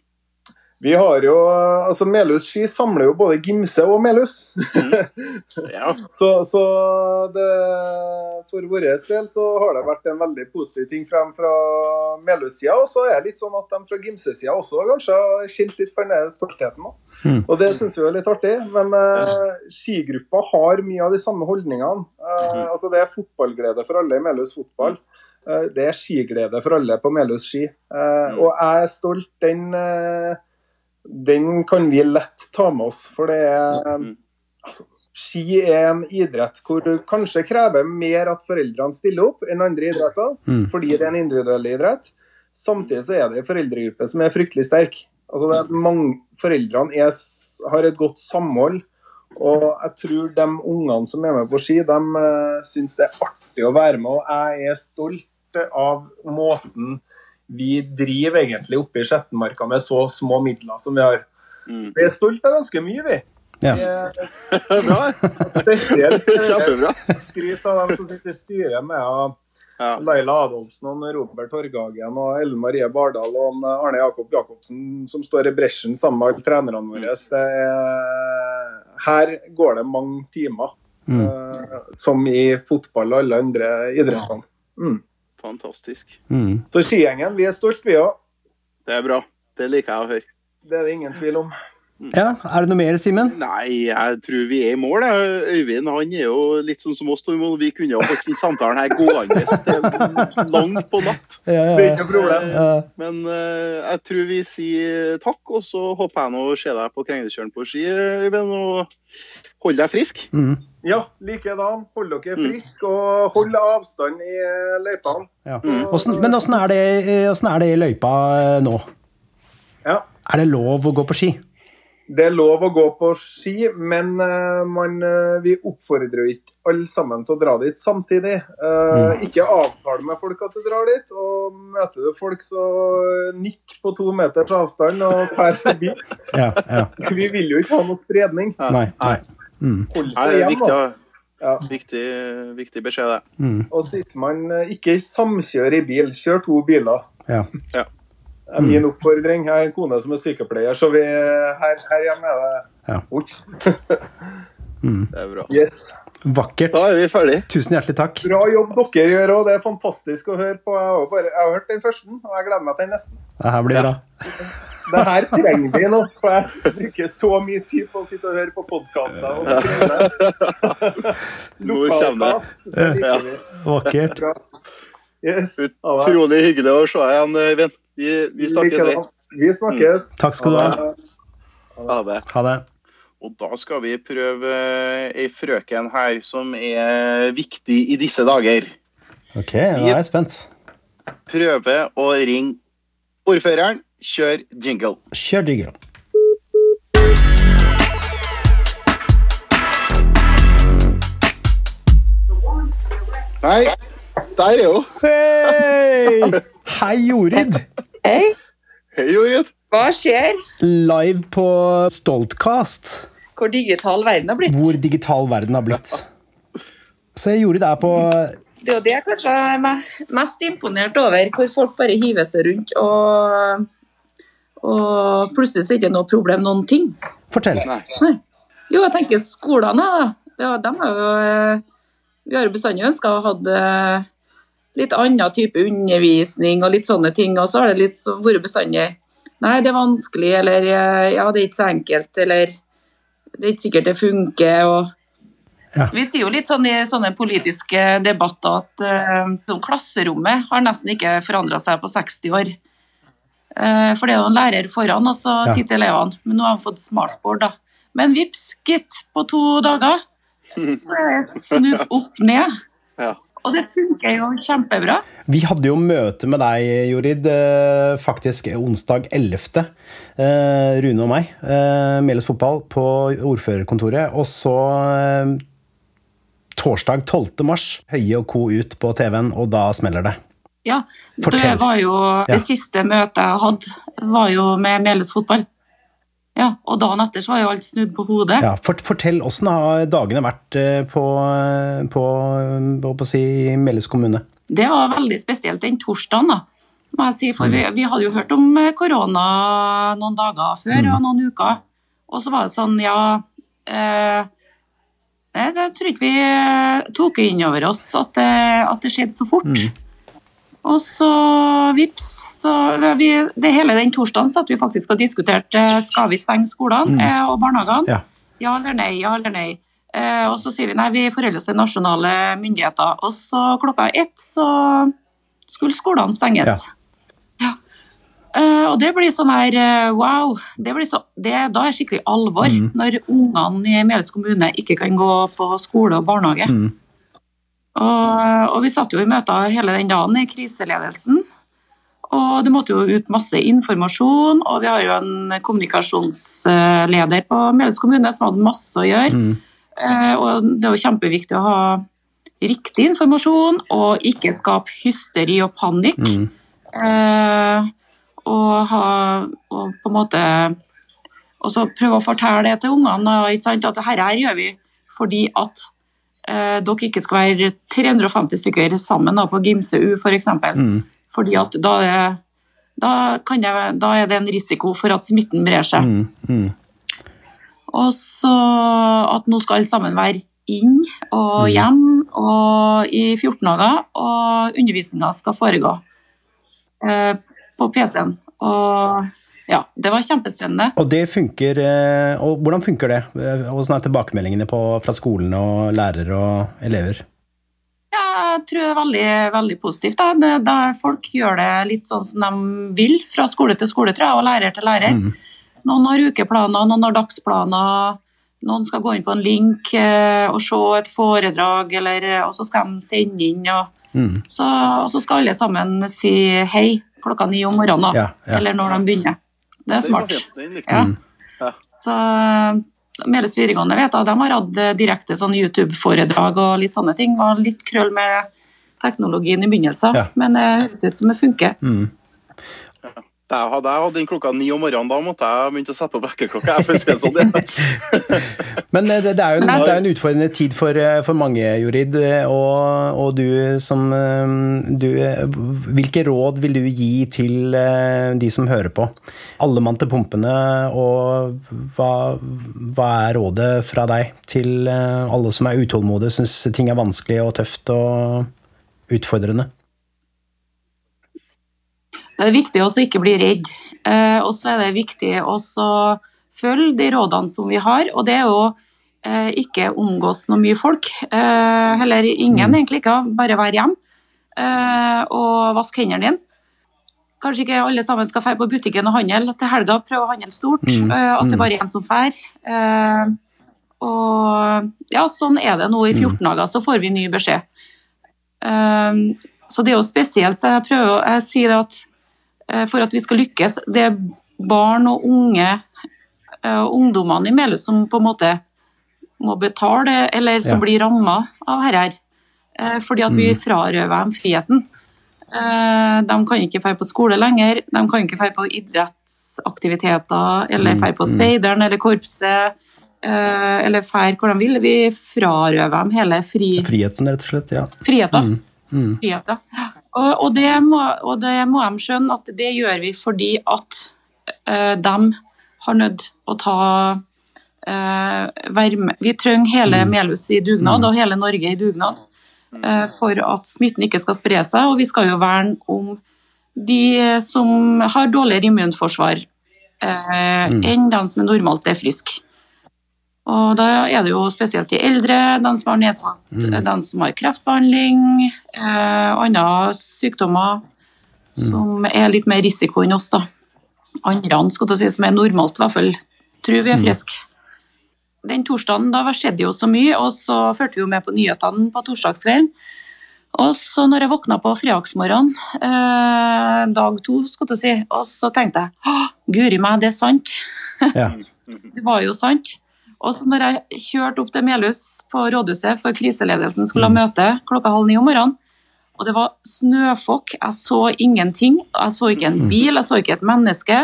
[SPEAKER 8] Vi har jo altså Melhus ski samler jo både Gimse og Melhus.
[SPEAKER 2] Ja.
[SPEAKER 8] Så, så det, for vår del så har det vært en veldig positiv ting frem fra Melhus-sida. Og så er det litt sånn at de fra Gimse-sida også kanskje har kjent litt på denne stoltheten.
[SPEAKER 1] Mm.
[SPEAKER 8] Og det syns vi er litt artig. Men eh, skigruppa har mye av de samme holdningene. Eh,
[SPEAKER 2] Mhm.
[SPEAKER 8] altså Det er fotballglede for alle i Melhus fotball. Uh, det er skiglede for alle på Melhus ski. Eh,
[SPEAKER 2] Mhm.
[SPEAKER 8] og jeg er stolt. Den, eh, den kan vi lett ta med oss. For det er
[SPEAKER 2] Mhm.
[SPEAKER 8] altså, Ski er en idrett hvor du kanskje krever mer at foreldrene stiller opp enn andre idretter,
[SPEAKER 1] Mm.
[SPEAKER 8] fordi det er en individuell idrett. Samtidig så er det en foreldregruppe som er fryktelig sterk. Altså det er mange, foreldrene er, har et godt samhold. Og jeg tror de ungene som er med på ski, de uh, syns det er artig å være med. Og jeg er stolt av måten vi driver egentlig oppe i Skjettenmarka med så små midler som vi har.
[SPEAKER 2] Mm.
[SPEAKER 8] Vi er stolt av ganske mye, vi.
[SPEAKER 1] Ja.
[SPEAKER 8] Vi er
[SPEAKER 2] Bra.
[SPEAKER 8] spesielt
[SPEAKER 2] Kjempebra.
[SPEAKER 8] skryt av dem som sitter i styret med
[SPEAKER 2] Ja.
[SPEAKER 8] Laila Adolfsen og Robert Torgagen og Ellen Marie Bardal og Arne Jakob Jacobsen som står i bresjen sammen med alle trenerne våre. Det er, her går det mange timer,
[SPEAKER 1] Mm.
[SPEAKER 8] eh, som i fotball og alle andre idrettene. Mm.
[SPEAKER 2] Fantastisk.
[SPEAKER 1] Mm.
[SPEAKER 8] Så skigjengen, vi er stolte, vi òg.
[SPEAKER 2] Det er bra. Det liker jeg å høre.
[SPEAKER 8] Det er det ingen tvil om.
[SPEAKER 1] Ja, er det noe mer, Simen?
[SPEAKER 2] Nei, jeg tror vi er i mål. Øyvind han er jo litt sånn som oss. Tormod. Vi kunne ha holdt den samtalen her gående langt på natt.
[SPEAKER 1] Ja,
[SPEAKER 8] ja, ja. ikke noe problem.
[SPEAKER 1] ja.
[SPEAKER 2] Men uh, jeg tror vi sier takk, og så håper jeg nå å se deg på Krenglekjøren på ski, Øyvind. Og hold deg frisk.
[SPEAKER 1] Mm.
[SPEAKER 8] Ja, likedan. Hold dere
[SPEAKER 2] Mm.
[SPEAKER 8] friske og hold avstand i eh, løypene.
[SPEAKER 1] Ja. Men åssen er, det- eh, er det i løypa eh, nå?
[SPEAKER 8] Ja.
[SPEAKER 1] Er det lov å gå på ski?
[SPEAKER 8] Det er lov å gå på ski, men man, vi oppfordrer jo ikke alle sammen til å dra dit samtidig. Mm. Ikke avtale med folk at du drar dit, og møter du folk, så nikk på to meters avstand og fær forbi.
[SPEAKER 1] Ja. ja.
[SPEAKER 8] Vi vil jo ikke ha noe spredning.
[SPEAKER 1] Nei. nei. Mm.
[SPEAKER 2] Er
[SPEAKER 8] hjemme.
[SPEAKER 2] viktig,
[SPEAKER 8] da. Ja.
[SPEAKER 2] viktig, viktig beskjed, det.
[SPEAKER 1] Mm.
[SPEAKER 8] Og sitter man eh, ikke samkjør i bil, kjør to biler.
[SPEAKER 1] Ja.
[SPEAKER 2] Ja.
[SPEAKER 8] Det er min oppfordring. Jeg har en kone som er sykepleier, så vi, her, her hjemme er det
[SPEAKER 1] Ja.
[SPEAKER 8] mm.
[SPEAKER 2] Det er bra.
[SPEAKER 8] Yes.
[SPEAKER 1] Vakkert.
[SPEAKER 2] Da er vi ferdige.
[SPEAKER 1] Tusen hjertelig takk.
[SPEAKER 8] Bra jobb dere gjør òg. Det er fantastisk å høre på. Jeg har, bare, jeg har hørt den første, og jeg gleder meg til den neste.
[SPEAKER 1] Det her blir bra.
[SPEAKER 8] Det her trenger vi nå, for jeg bruker så mye tid på å sitte og høre på podkaster. og skrive.
[SPEAKER 2] Nå kommer det.
[SPEAKER 8] Lokalkast, det liker vi.
[SPEAKER 1] Vakkert.
[SPEAKER 8] Yes.
[SPEAKER 2] Utrolig hyggelig å se deg igjen, Øyvind. Vi, vi snakkes. vi.
[SPEAKER 8] Vi snakkes.
[SPEAKER 1] Takk skal du ha.
[SPEAKER 2] Ha det.
[SPEAKER 1] Ha det.
[SPEAKER 2] Og da skal vi prøve ei frøken her som er viktig i disse dager.
[SPEAKER 1] Ok, nå er jeg spent.
[SPEAKER 2] Prøve å ringe ordføreren. Kjør jingle.
[SPEAKER 1] Kjør jingle.
[SPEAKER 2] Nei, der er hun.
[SPEAKER 1] Hei! Hei, Jorid.
[SPEAKER 9] Hei,
[SPEAKER 2] Hei, Jorid.
[SPEAKER 9] hva skjer?
[SPEAKER 1] Live på Stoltcast,
[SPEAKER 9] Hvor digital verden har blitt?
[SPEAKER 1] hvor digital verden har blitt. Så Jorid er på
[SPEAKER 9] Det er jo det jeg kanskje er mest imponert over, hvor folk bare hiver seg rundt og, og plutselig så er det ikke noe problem noen ting.
[SPEAKER 1] Fortell.
[SPEAKER 2] Nei.
[SPEAKER 9] Jo, jeg tenker skolene, da. Det var, dem har jo, eh, vi har jo bestandig ønska å ha litt annen type undervisning og litt sånne ting. Og så har det litt så vært bestandig Nei, det er vanskelig, eller eh, ja, det er ikke så enkelt, eller det er ikke sikkert det funker. og
[SPEAKER 1] Ja.
[SPEAKER 9] Vi sier jo litt sånn i sånne politiske debatter at eh, sånn klasserommet har nesten ikke forandra seg på 60 år. Eh, for det er jo en lærer foran, og så
[SPEAKER 1] Ja.
[SPEAKER 9] sitter elevene. Men nå har de fått smartboard, da. Men vips, gitt, på to dager så er det snudd opp ned.
[SPEAKER 2] Ja.
[SPEAKER 9] Og det funker jo kjempebra.
[SPEAKER 1] Vi hadde jo møte med deg, Jorid, eh, faktisk onsdag 11. eh, Rune og meg, eh, Meles fotball, på ordførerkontoret. Og så torsdag 12. mars, Høie og co. ut på TV-en, og da smeller det.
[SPEAKER 9] Ja,
[SPEAKER 1] Fortell.
[SPEAKER 9] det var jo
[SPEAKER 1] Ja.
[SPEAKER 9] det siste møtet jeg hadde, var jo med Meles fotball. Ja, og dagen etter så var jo alt snudd på hodet.
[SPEAKER 1] Ja, fort, fortell, åssen har dagene vært eh, på, på, på, på si, Meles kommune?
[SPEAKER 9] Det var veldig spesielt den torsdagen, da. Må jeg si, for vi, vi hadde jo hørt om eh, korona noen dager før og noen uker. Og så var det sånn, ja eh, Jeg, tror ikke vi eh, tok inn over oss at det, at det skjedde så fort. Og så vips, så vi, det hele den torsdagen satt vi faktisk og diskuterte eh, skal vi stenge skolene mm. og barnehagene.
[SPEAKER 1] Ja.
[SPEAKER 9] Ja eller nei, ja eller nei. Eh, og så sier vi nei, vi forholder oss til nasjonale myndigheter. Og så klokka ett så skulle skolene stenges. Ja. Eh, og det blir sånn her eh, wow. Det blir så, det, da er skikkelig alvor når ungene i Meles kommune ikke kan gå på skole og barnehage. Og, og vi satt jo i møter hele den dagen i kriseledelsen. Og det måtte jo ut masse informasjon, og vi har jo en kommunikasjonsleder på Meles kommune som hadde masse å gjøre. Eh, og det er jo kjempeviktig å ha riktig informasjon og ikke skape hysteri og panikk. Eh, og ha og på en måte Og så prøve å fortelle det til ungene at dette her gjør vi fordi at eh, dere ikke skal være 350 stykker sammen da, på Gimse U f.eks.
[SPEAKER 1] Mm.
[SPEAKER 9] Fordi at da er, da, da er det en risiko for at smitten brer seg.
[SPEAKER 1] Mm, mm.
[SPEAKER 9] Og så at nå skal alle sammen være inn og hjem og i 14 dager, og undervisninga skal foregå eh, på PC-en. Og ja, det var kjempespennende.
[SPEAKER 1] Og det funker, eh, og hvordan funker det? Eh, Hvordan er tilbakemeldingene på, fra skolen og lærere og elever?
[SPEAKER 9] Ja, jeg tror det er veldig, veldig positivt. Da. Det, da folk gjør det litt sånn som de vil, fra skole til skole, tror jeg, og lærer til lærer. Noen har ukeplaner, noen har dagsplaner. Noen skal gå inn på en link eh, og se et foredrag, eller, og så skal de sende inn. Og,
[SPEAKER 1] Mm.
[SPEAKER 9] så, og så skal alle sammen si hei klokka ni om morgenen, da.
[SPEAKER 1] Ja, ja.
[SPEAKER 9] eller når de begynner. Det er smart.
[SPEAKER 2] likte
[SPEAKER 9] Ja. Så Meles videregående vet jeg, de har hatt direkte sånn YouTube-foredrag og litt sånne ting. Var litt krøll med teknologien i begynnelsen,
[SPEAKER 1] Ja.
[SPEAKER 9] men det høres ut som det funker.
[SPEAKER 1] Mm.
[SPEAKER 2] Jeg hadde jeg hatt den klokka ni om morgenen, da måtte jeg begynne å sette på vekkerklokka. sånn, ja.
[SPEAKER 1] Men eh, det, det, er jo en,
[SPEAKER 9] det er-
[SPEAKER 1] jo en utfordrende tid for, eh, for mange, Jorid. eh, Og, og du som du, Hvilke råd vil du gi til de som hører på? Alle mann til pumpene, og hva, hva er rådet fra deg til alle som er utålmodige, syns ting er vanskelig og tøft og utfordrende?
[SPEAKER 9] Det er viktig å ikke bli redd. Eh, og så er det viktig å følge de rådene som vi har, og det er jo eh, ikke omgås noe mye folk. Eh, heller ingen, egentlig ikke. Bare være hjemme og vask hendene dine. Kanskje ikke alle sammen skal dra på butikken og handle til helga, prøve å handle stort.
[SPEAKER 1] Mm,
[SPEAKER 9] at det
[SPEAKER 1] mm.
[SPEAKER 9] bare er én som drar. Eh, og ja, sånn er det nå i 14 dager, så får vi ny beskjed. Så det er jo spesielt. Jeg prøver, å- si det at for at vi skal lykkes, det er barn og unge eh, og ungdommene i Melhus som på en måte må betale, eller som
[SPEAKER 1] Ja.
[SPEAKER 9] blir ramma av dette. Eh, Fordi at vi frarøver dem friheten. Eh, De kan ikke dra på skole lenger, de kan ikke dra på idrettsaktiviteter, eller dra på speideren eller korpset, eh, eller dra hvor de vil. Vi frarøver dem hele fri,
[SPEAKER 1] Friheten, rett og slett. ja.
[SPEAKER 9] friheten.
[SPEAKER 1] Mm.
[SPEAKER 9] Mm. ja. Og, og, det må, og det må de skjønne at det gjør vi fordi at uh, de har nødt å ta uh, være med. Vi trenger hele Melhus i dugnad og hele Norge i dugnad uh, for at smitten ikke skal spre seg. Og vi skal jo verne om de som har dårligere immunforsvar. eh,
[SPEAKER 1] Mm.
[SPEAKER 9] enn de som er normalt er friske. Og da er det jo spesielt de eldre, de som har nedsatt,
[SPEAKER 1] Mm.
[SPEAKER 9] de som har kreftbehandling, eh, andre sykdommer som er litt mer risiko enn oss, da. Andre skal si, som er normalt, i hvert fall, tror vi er friske. Den torsdagen da skjedde jo så mye, og så fulgte vi jo med på nyhetene på torsdagskvelden. Og så når jeg våkna på fredagsmorgenen, eh, dag to, skal jeg si, og så tenkte jeg Å, guri meg, det er sant.
[SPEAKER 1] Ja.
[SPEAKER 9] Det var jo sant. Og så når jeg kjørte opp til Melhus på rådhuset for kriseledelsen skulle ha møte klokka halv ni om morgenen, og det var snøfokk, jeg så ingenting. Jeg så ikke en bil, jeg så ikke et menneske.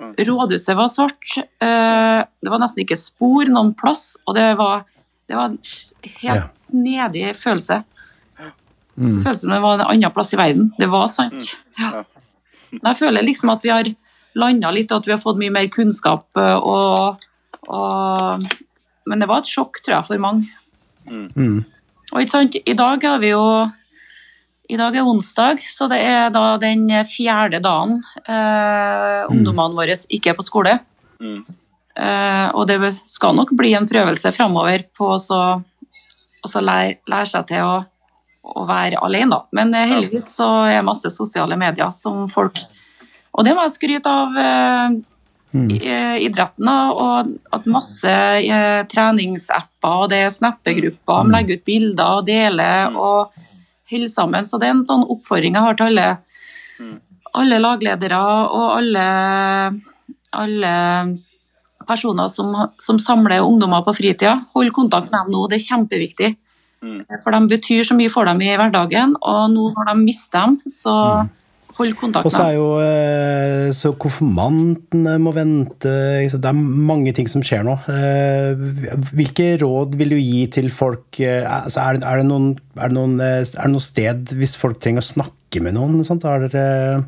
[SPEAKER 9] Rådhuset var svart. eh, Det var nesten ikke spor noen plass, og det var, det var en helt snedig følelse.
[SPEAKER 1] Mm.
[SPEAKER 9] Føles som det var en annen plass i verden. Det var sant. Ja. Men Jeg føler liksom at vi har landa litt, og at vi har fått mye mer kunnskap. eh, Og, og, men det var et sjokk, tror jeg, for mange.
[SPEAKER 1] Mm.
[SPEAKER 9] Og ikke sant, i dag har vi jo i dag er onsdag, så det er da den fjerde dagen eh, ungdommene våre ikke er på skole.
[SPEAKER 2] Mm.
[SPEAKER 9] Eh, og det skal nok bli en prøvelse framover på å så, å så lære, lære seg til å, å være alene. Da. Men eh, heldigvis så er det masse sosiale medier som folk Og det må jeg skryte av eh, i- eh, idretten, og at masse eh, treningsapper og det er snappegrupper, de legger ut bilder og deler og holder sammen. Så det er en sånn oppfordring jeg har til alle, alle lagledere og alle, alle personer som, som samler ungdommer på fritida. Hold kontakt med dem nå, det er kjempeviktig. For de betyr så mye for dem i hverdagen, og nå når de mister dem, så hold kontakt
[SPEAKER 1] Og så er jo eh, så konfirmantene må vente? Det er mange ting som skjer nå. Eh, Hvilke råd vil du gi til folk? eh, Altså, er, det, er, det noen, er, det noen, er det noe sted hvis folk trenger å snakke med noen? Sånt? Har, dere,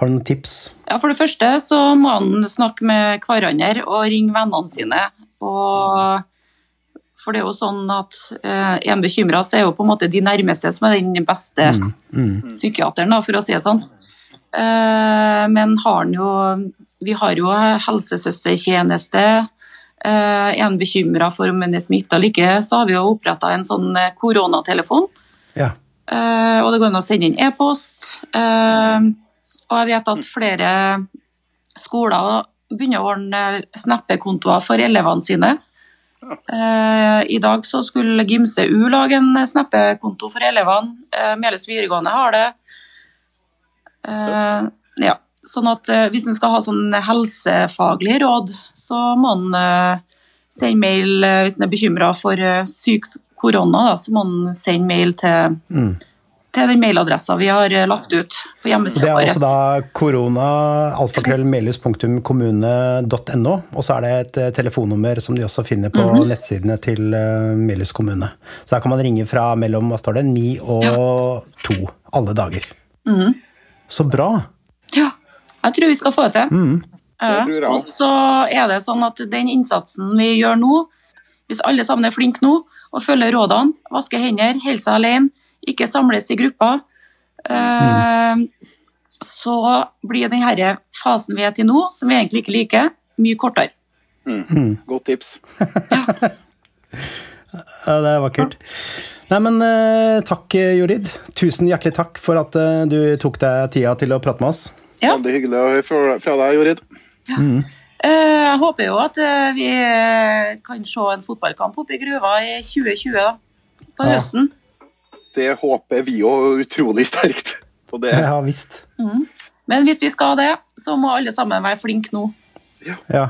[SPEAKER 1] har du noen tips?
[SPEAKER 9] Ja, For det første så må han snakke med hverandre og ringe vennene sine. Og for det er jo sånn at eh, en bekymra, så er jo på en måte de nærmeste som er den beste psykiateren, da, for å si det sånn. Eh, men har han jo Vi har jo helsesøstertjeneste. Eh, er han bekymra for om han er smitta eller ikke, så har vi jo oppretta en sånn eh, koronatelefon.
[SPEAKER 1] Ja.
[SPEAKER 9] Eh, og det går an å sende inn e-post. Eh, og jeg vet at flere skoler begynner å ordne snappekontoer for elevene sine. Eh, I dag så skulle Gimse U lage en snappekonto for elevene. Meles Melhus videregående har det. Eh, ja. Sånn at eh, hvis en skal ha sånn helsefaglig råd, så må en eh, sende mail eh, hvis en er bekymra for eh, sykt korona. Da, så må en sende mail til,
[SPEAKER 1] Mm.
[SPEAKER 9] Til den mailadressa vi har eh, lagt ut på
[SPEAKER 1] Og det er
[SPEAKER 9] vår.
[SPEAKER 1] altså da korona, alfakrøllmelius.kommune.no, og så er det et eh, telefonnummer som de også finner på
[SPEAKER 9] Mhm.
[SPEAKER 1] nettsidene til eh, Melhus kommune. Så der kan man ringe fra mellom hva står det, ni og to alle dager.
[SPEAKER 9] Mhm.
[SPEAKER 1] Så bra!
[SPEAKER 9] Ja, jeg tror vi skal få det til.
[SPEAKER 1] Mm.
[SPEAKER 9] Ja, og så er det sånn at den innsatsen vi gjør nå, hvis alle sammen er flinke nå og følger rådene, vasker hender, holder seg alene, ikke samles i grupper, eh, så blir denne fasen vi er til nå, som vi egentlig ikke liker, mye kortere.
[SPEAKER 2] Godt tips.
[SPEAKER 1] Ja, det er vakkert. Nei, men eh, takk, Jorid. Tusen hjertelig takk for at eh, du tok deg tida til å prate med oss.
[SPEAKER 9] Ja.
[SPEAKER 2] Veldig hyggelig å høre fra, deg, Jorid.
[SPEAKER 1] Mm.
[SPEAKER 9] Eh, Jeg håper jo at eh, vi kan se en fotballkamp oppe i Gruva i 2020, da, på
[SPEAKER 1] Ja.
[SPEAKER 9] høsten.
[SPEAKER 2] Det håper vi jo utrolig sterkt.
[SPEAKER 1] Ja visst.
[SPEAKER 9] Mm. Men hvis vi skal det, så må alle sammen være flinke nå.
[SPEAKER 1] Ja.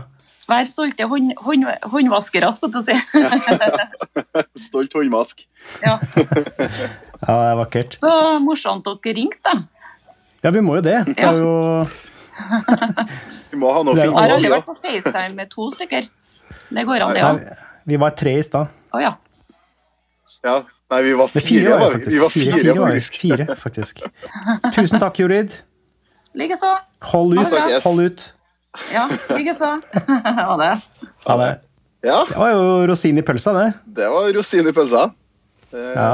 [SPEAKER 9] Vær stolte hånd, hånd, håndvaskere, skulle jeg si.
[SPEAKER 2] stolt håndvask.
[SPEAKER 9] Ja.
[SPEAKER 1] ja, det er vakkert.
[SPEAKER 9] Så morsomt dere ringte, da.
[SPEAKER 1] Ja, vi må jo det. Det er jo
[SPEAKER 2] Vi må ha noe
[SPEAKER 1] fint.
[SPEAKER 9] Jeg har aldri vært på FaceTime med to stykker. Det går an, det
[SPEAKER 1] ja,
[SPEAKER 9] òg.
[SPEAKER 1] Vi var tre i stad.
[SPEAKER 9] Å ja.
[SPEAKER 2] Ja. Nei, vi var fire,
[SPEAKER 1] fire var faktisk.
[SPEAKER 2] Vi var
[SPEAKER 1] Fire,
[SPEAKER 2] fire,
[SPEAKER 1] fire, var
[SPEAKER 2] faktisk.
[SPEAKER 1] fire, faktisk. Tusen takk, Jorid.
[SPEAKER 9] Likeså.
[SPEAKER 1] Hold ut. Hold ut.
[SPEAKER 9] Ja, likeså. Ha det.
[SPEAKER 1] Ha det.
[SPEAKER 2] Ja,
[SPEAKER 1] Det var jo rosin i pølsa, det.
[SPEAKER 2] det var rosin i pølsa. Eh,
[SPEAKER 1] Ja.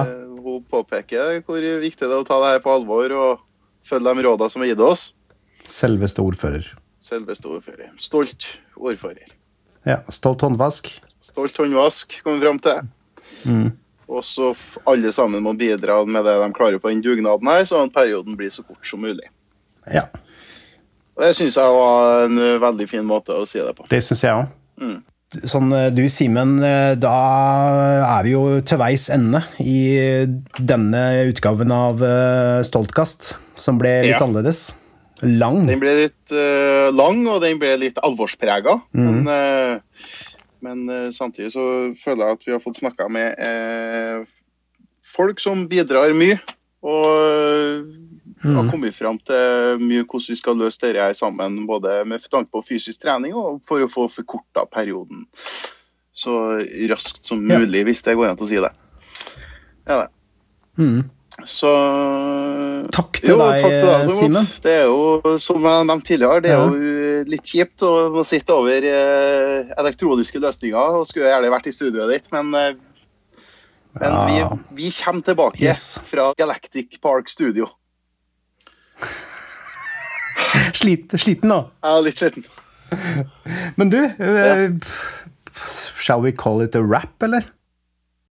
[SPEAKER 2] Hun påpeker hvor viktig det er å ta det her på alvor og følge de rådene som er gitt oss.
[SPEAKER 1] Selveste ordfører.
[SPEAKER 2] Selveste ordfører. Stolt ordfører.
[SPEAKER 1] Ja, Stolt håndvask.
[SPEAKER 2] Stolt håndvask, kom vi fram til.
[SPEAKER 1] Mm.
[SPEAKER 2] Og så alle sammen må bidra med det de klarer på den dugnaden her, sånn at perioden blir så kort som mulig.
[SPEAKER 1] Ja,
[SPEAKER 2] Det syns jeg var en veldig fin måte å si det på.
[SPEAKER 1] det syns jeg òg.
[SPEAKER 2] Mm.
[SPEAKER 1] Sånn, eh, du Simen, eh, da er vi jo til veis ende i denne utgaven av eh, Stoltkast, som ble litt
[SPEAKER 2] Ja.
[SPEAKER 1] annerledes. Lang.
[SPEAKER 2] Den ble litt uh, lang, og den ble litt alvorsprega.
[SPEAKER 1] Mm.
[SPEAKER 2] Men, ø, men ø, samtidig så føler jeg at vi har fått snakka med ø, folk som bidrar mye. Og mm. har kommet fram til mye hvordan vi skal løse dette her sammen. Både med tanke på fysisk trening og for å få forkorta perioden så raskt som
[SPEAKER 1] Ja.
[SPEAKER 2] mulig, hvis det går an å si det. Ja, det.
[SPEAKER 1] Mm.
[SPEAKER 2] Så
[SPEAKER 1] Takk til deg,
[SPEAKER 2] så.
[SPEAKER 1] Simen.
[SPEAKER 2] Det er jo, som jeg nevnte tidligere, det er jo litt kjipt å sitte over eh, elektroniske løsninger. og Skulle gjerne vært i studioet ditt, men, eh, men
[SPEAKER 1] Ja.
[SPEAKER 2] vi, vi kommer tilbake
[SPEAKER 1] Yes.
[SPEAKER 2] fra Galactic Park Studio.
[SPEAKER 1] Slit, sliten, da.
[SPEAKER 2] Er litt sliten.
[SPEAKER 1] Men du, ja. shall we call it a wrap, eller?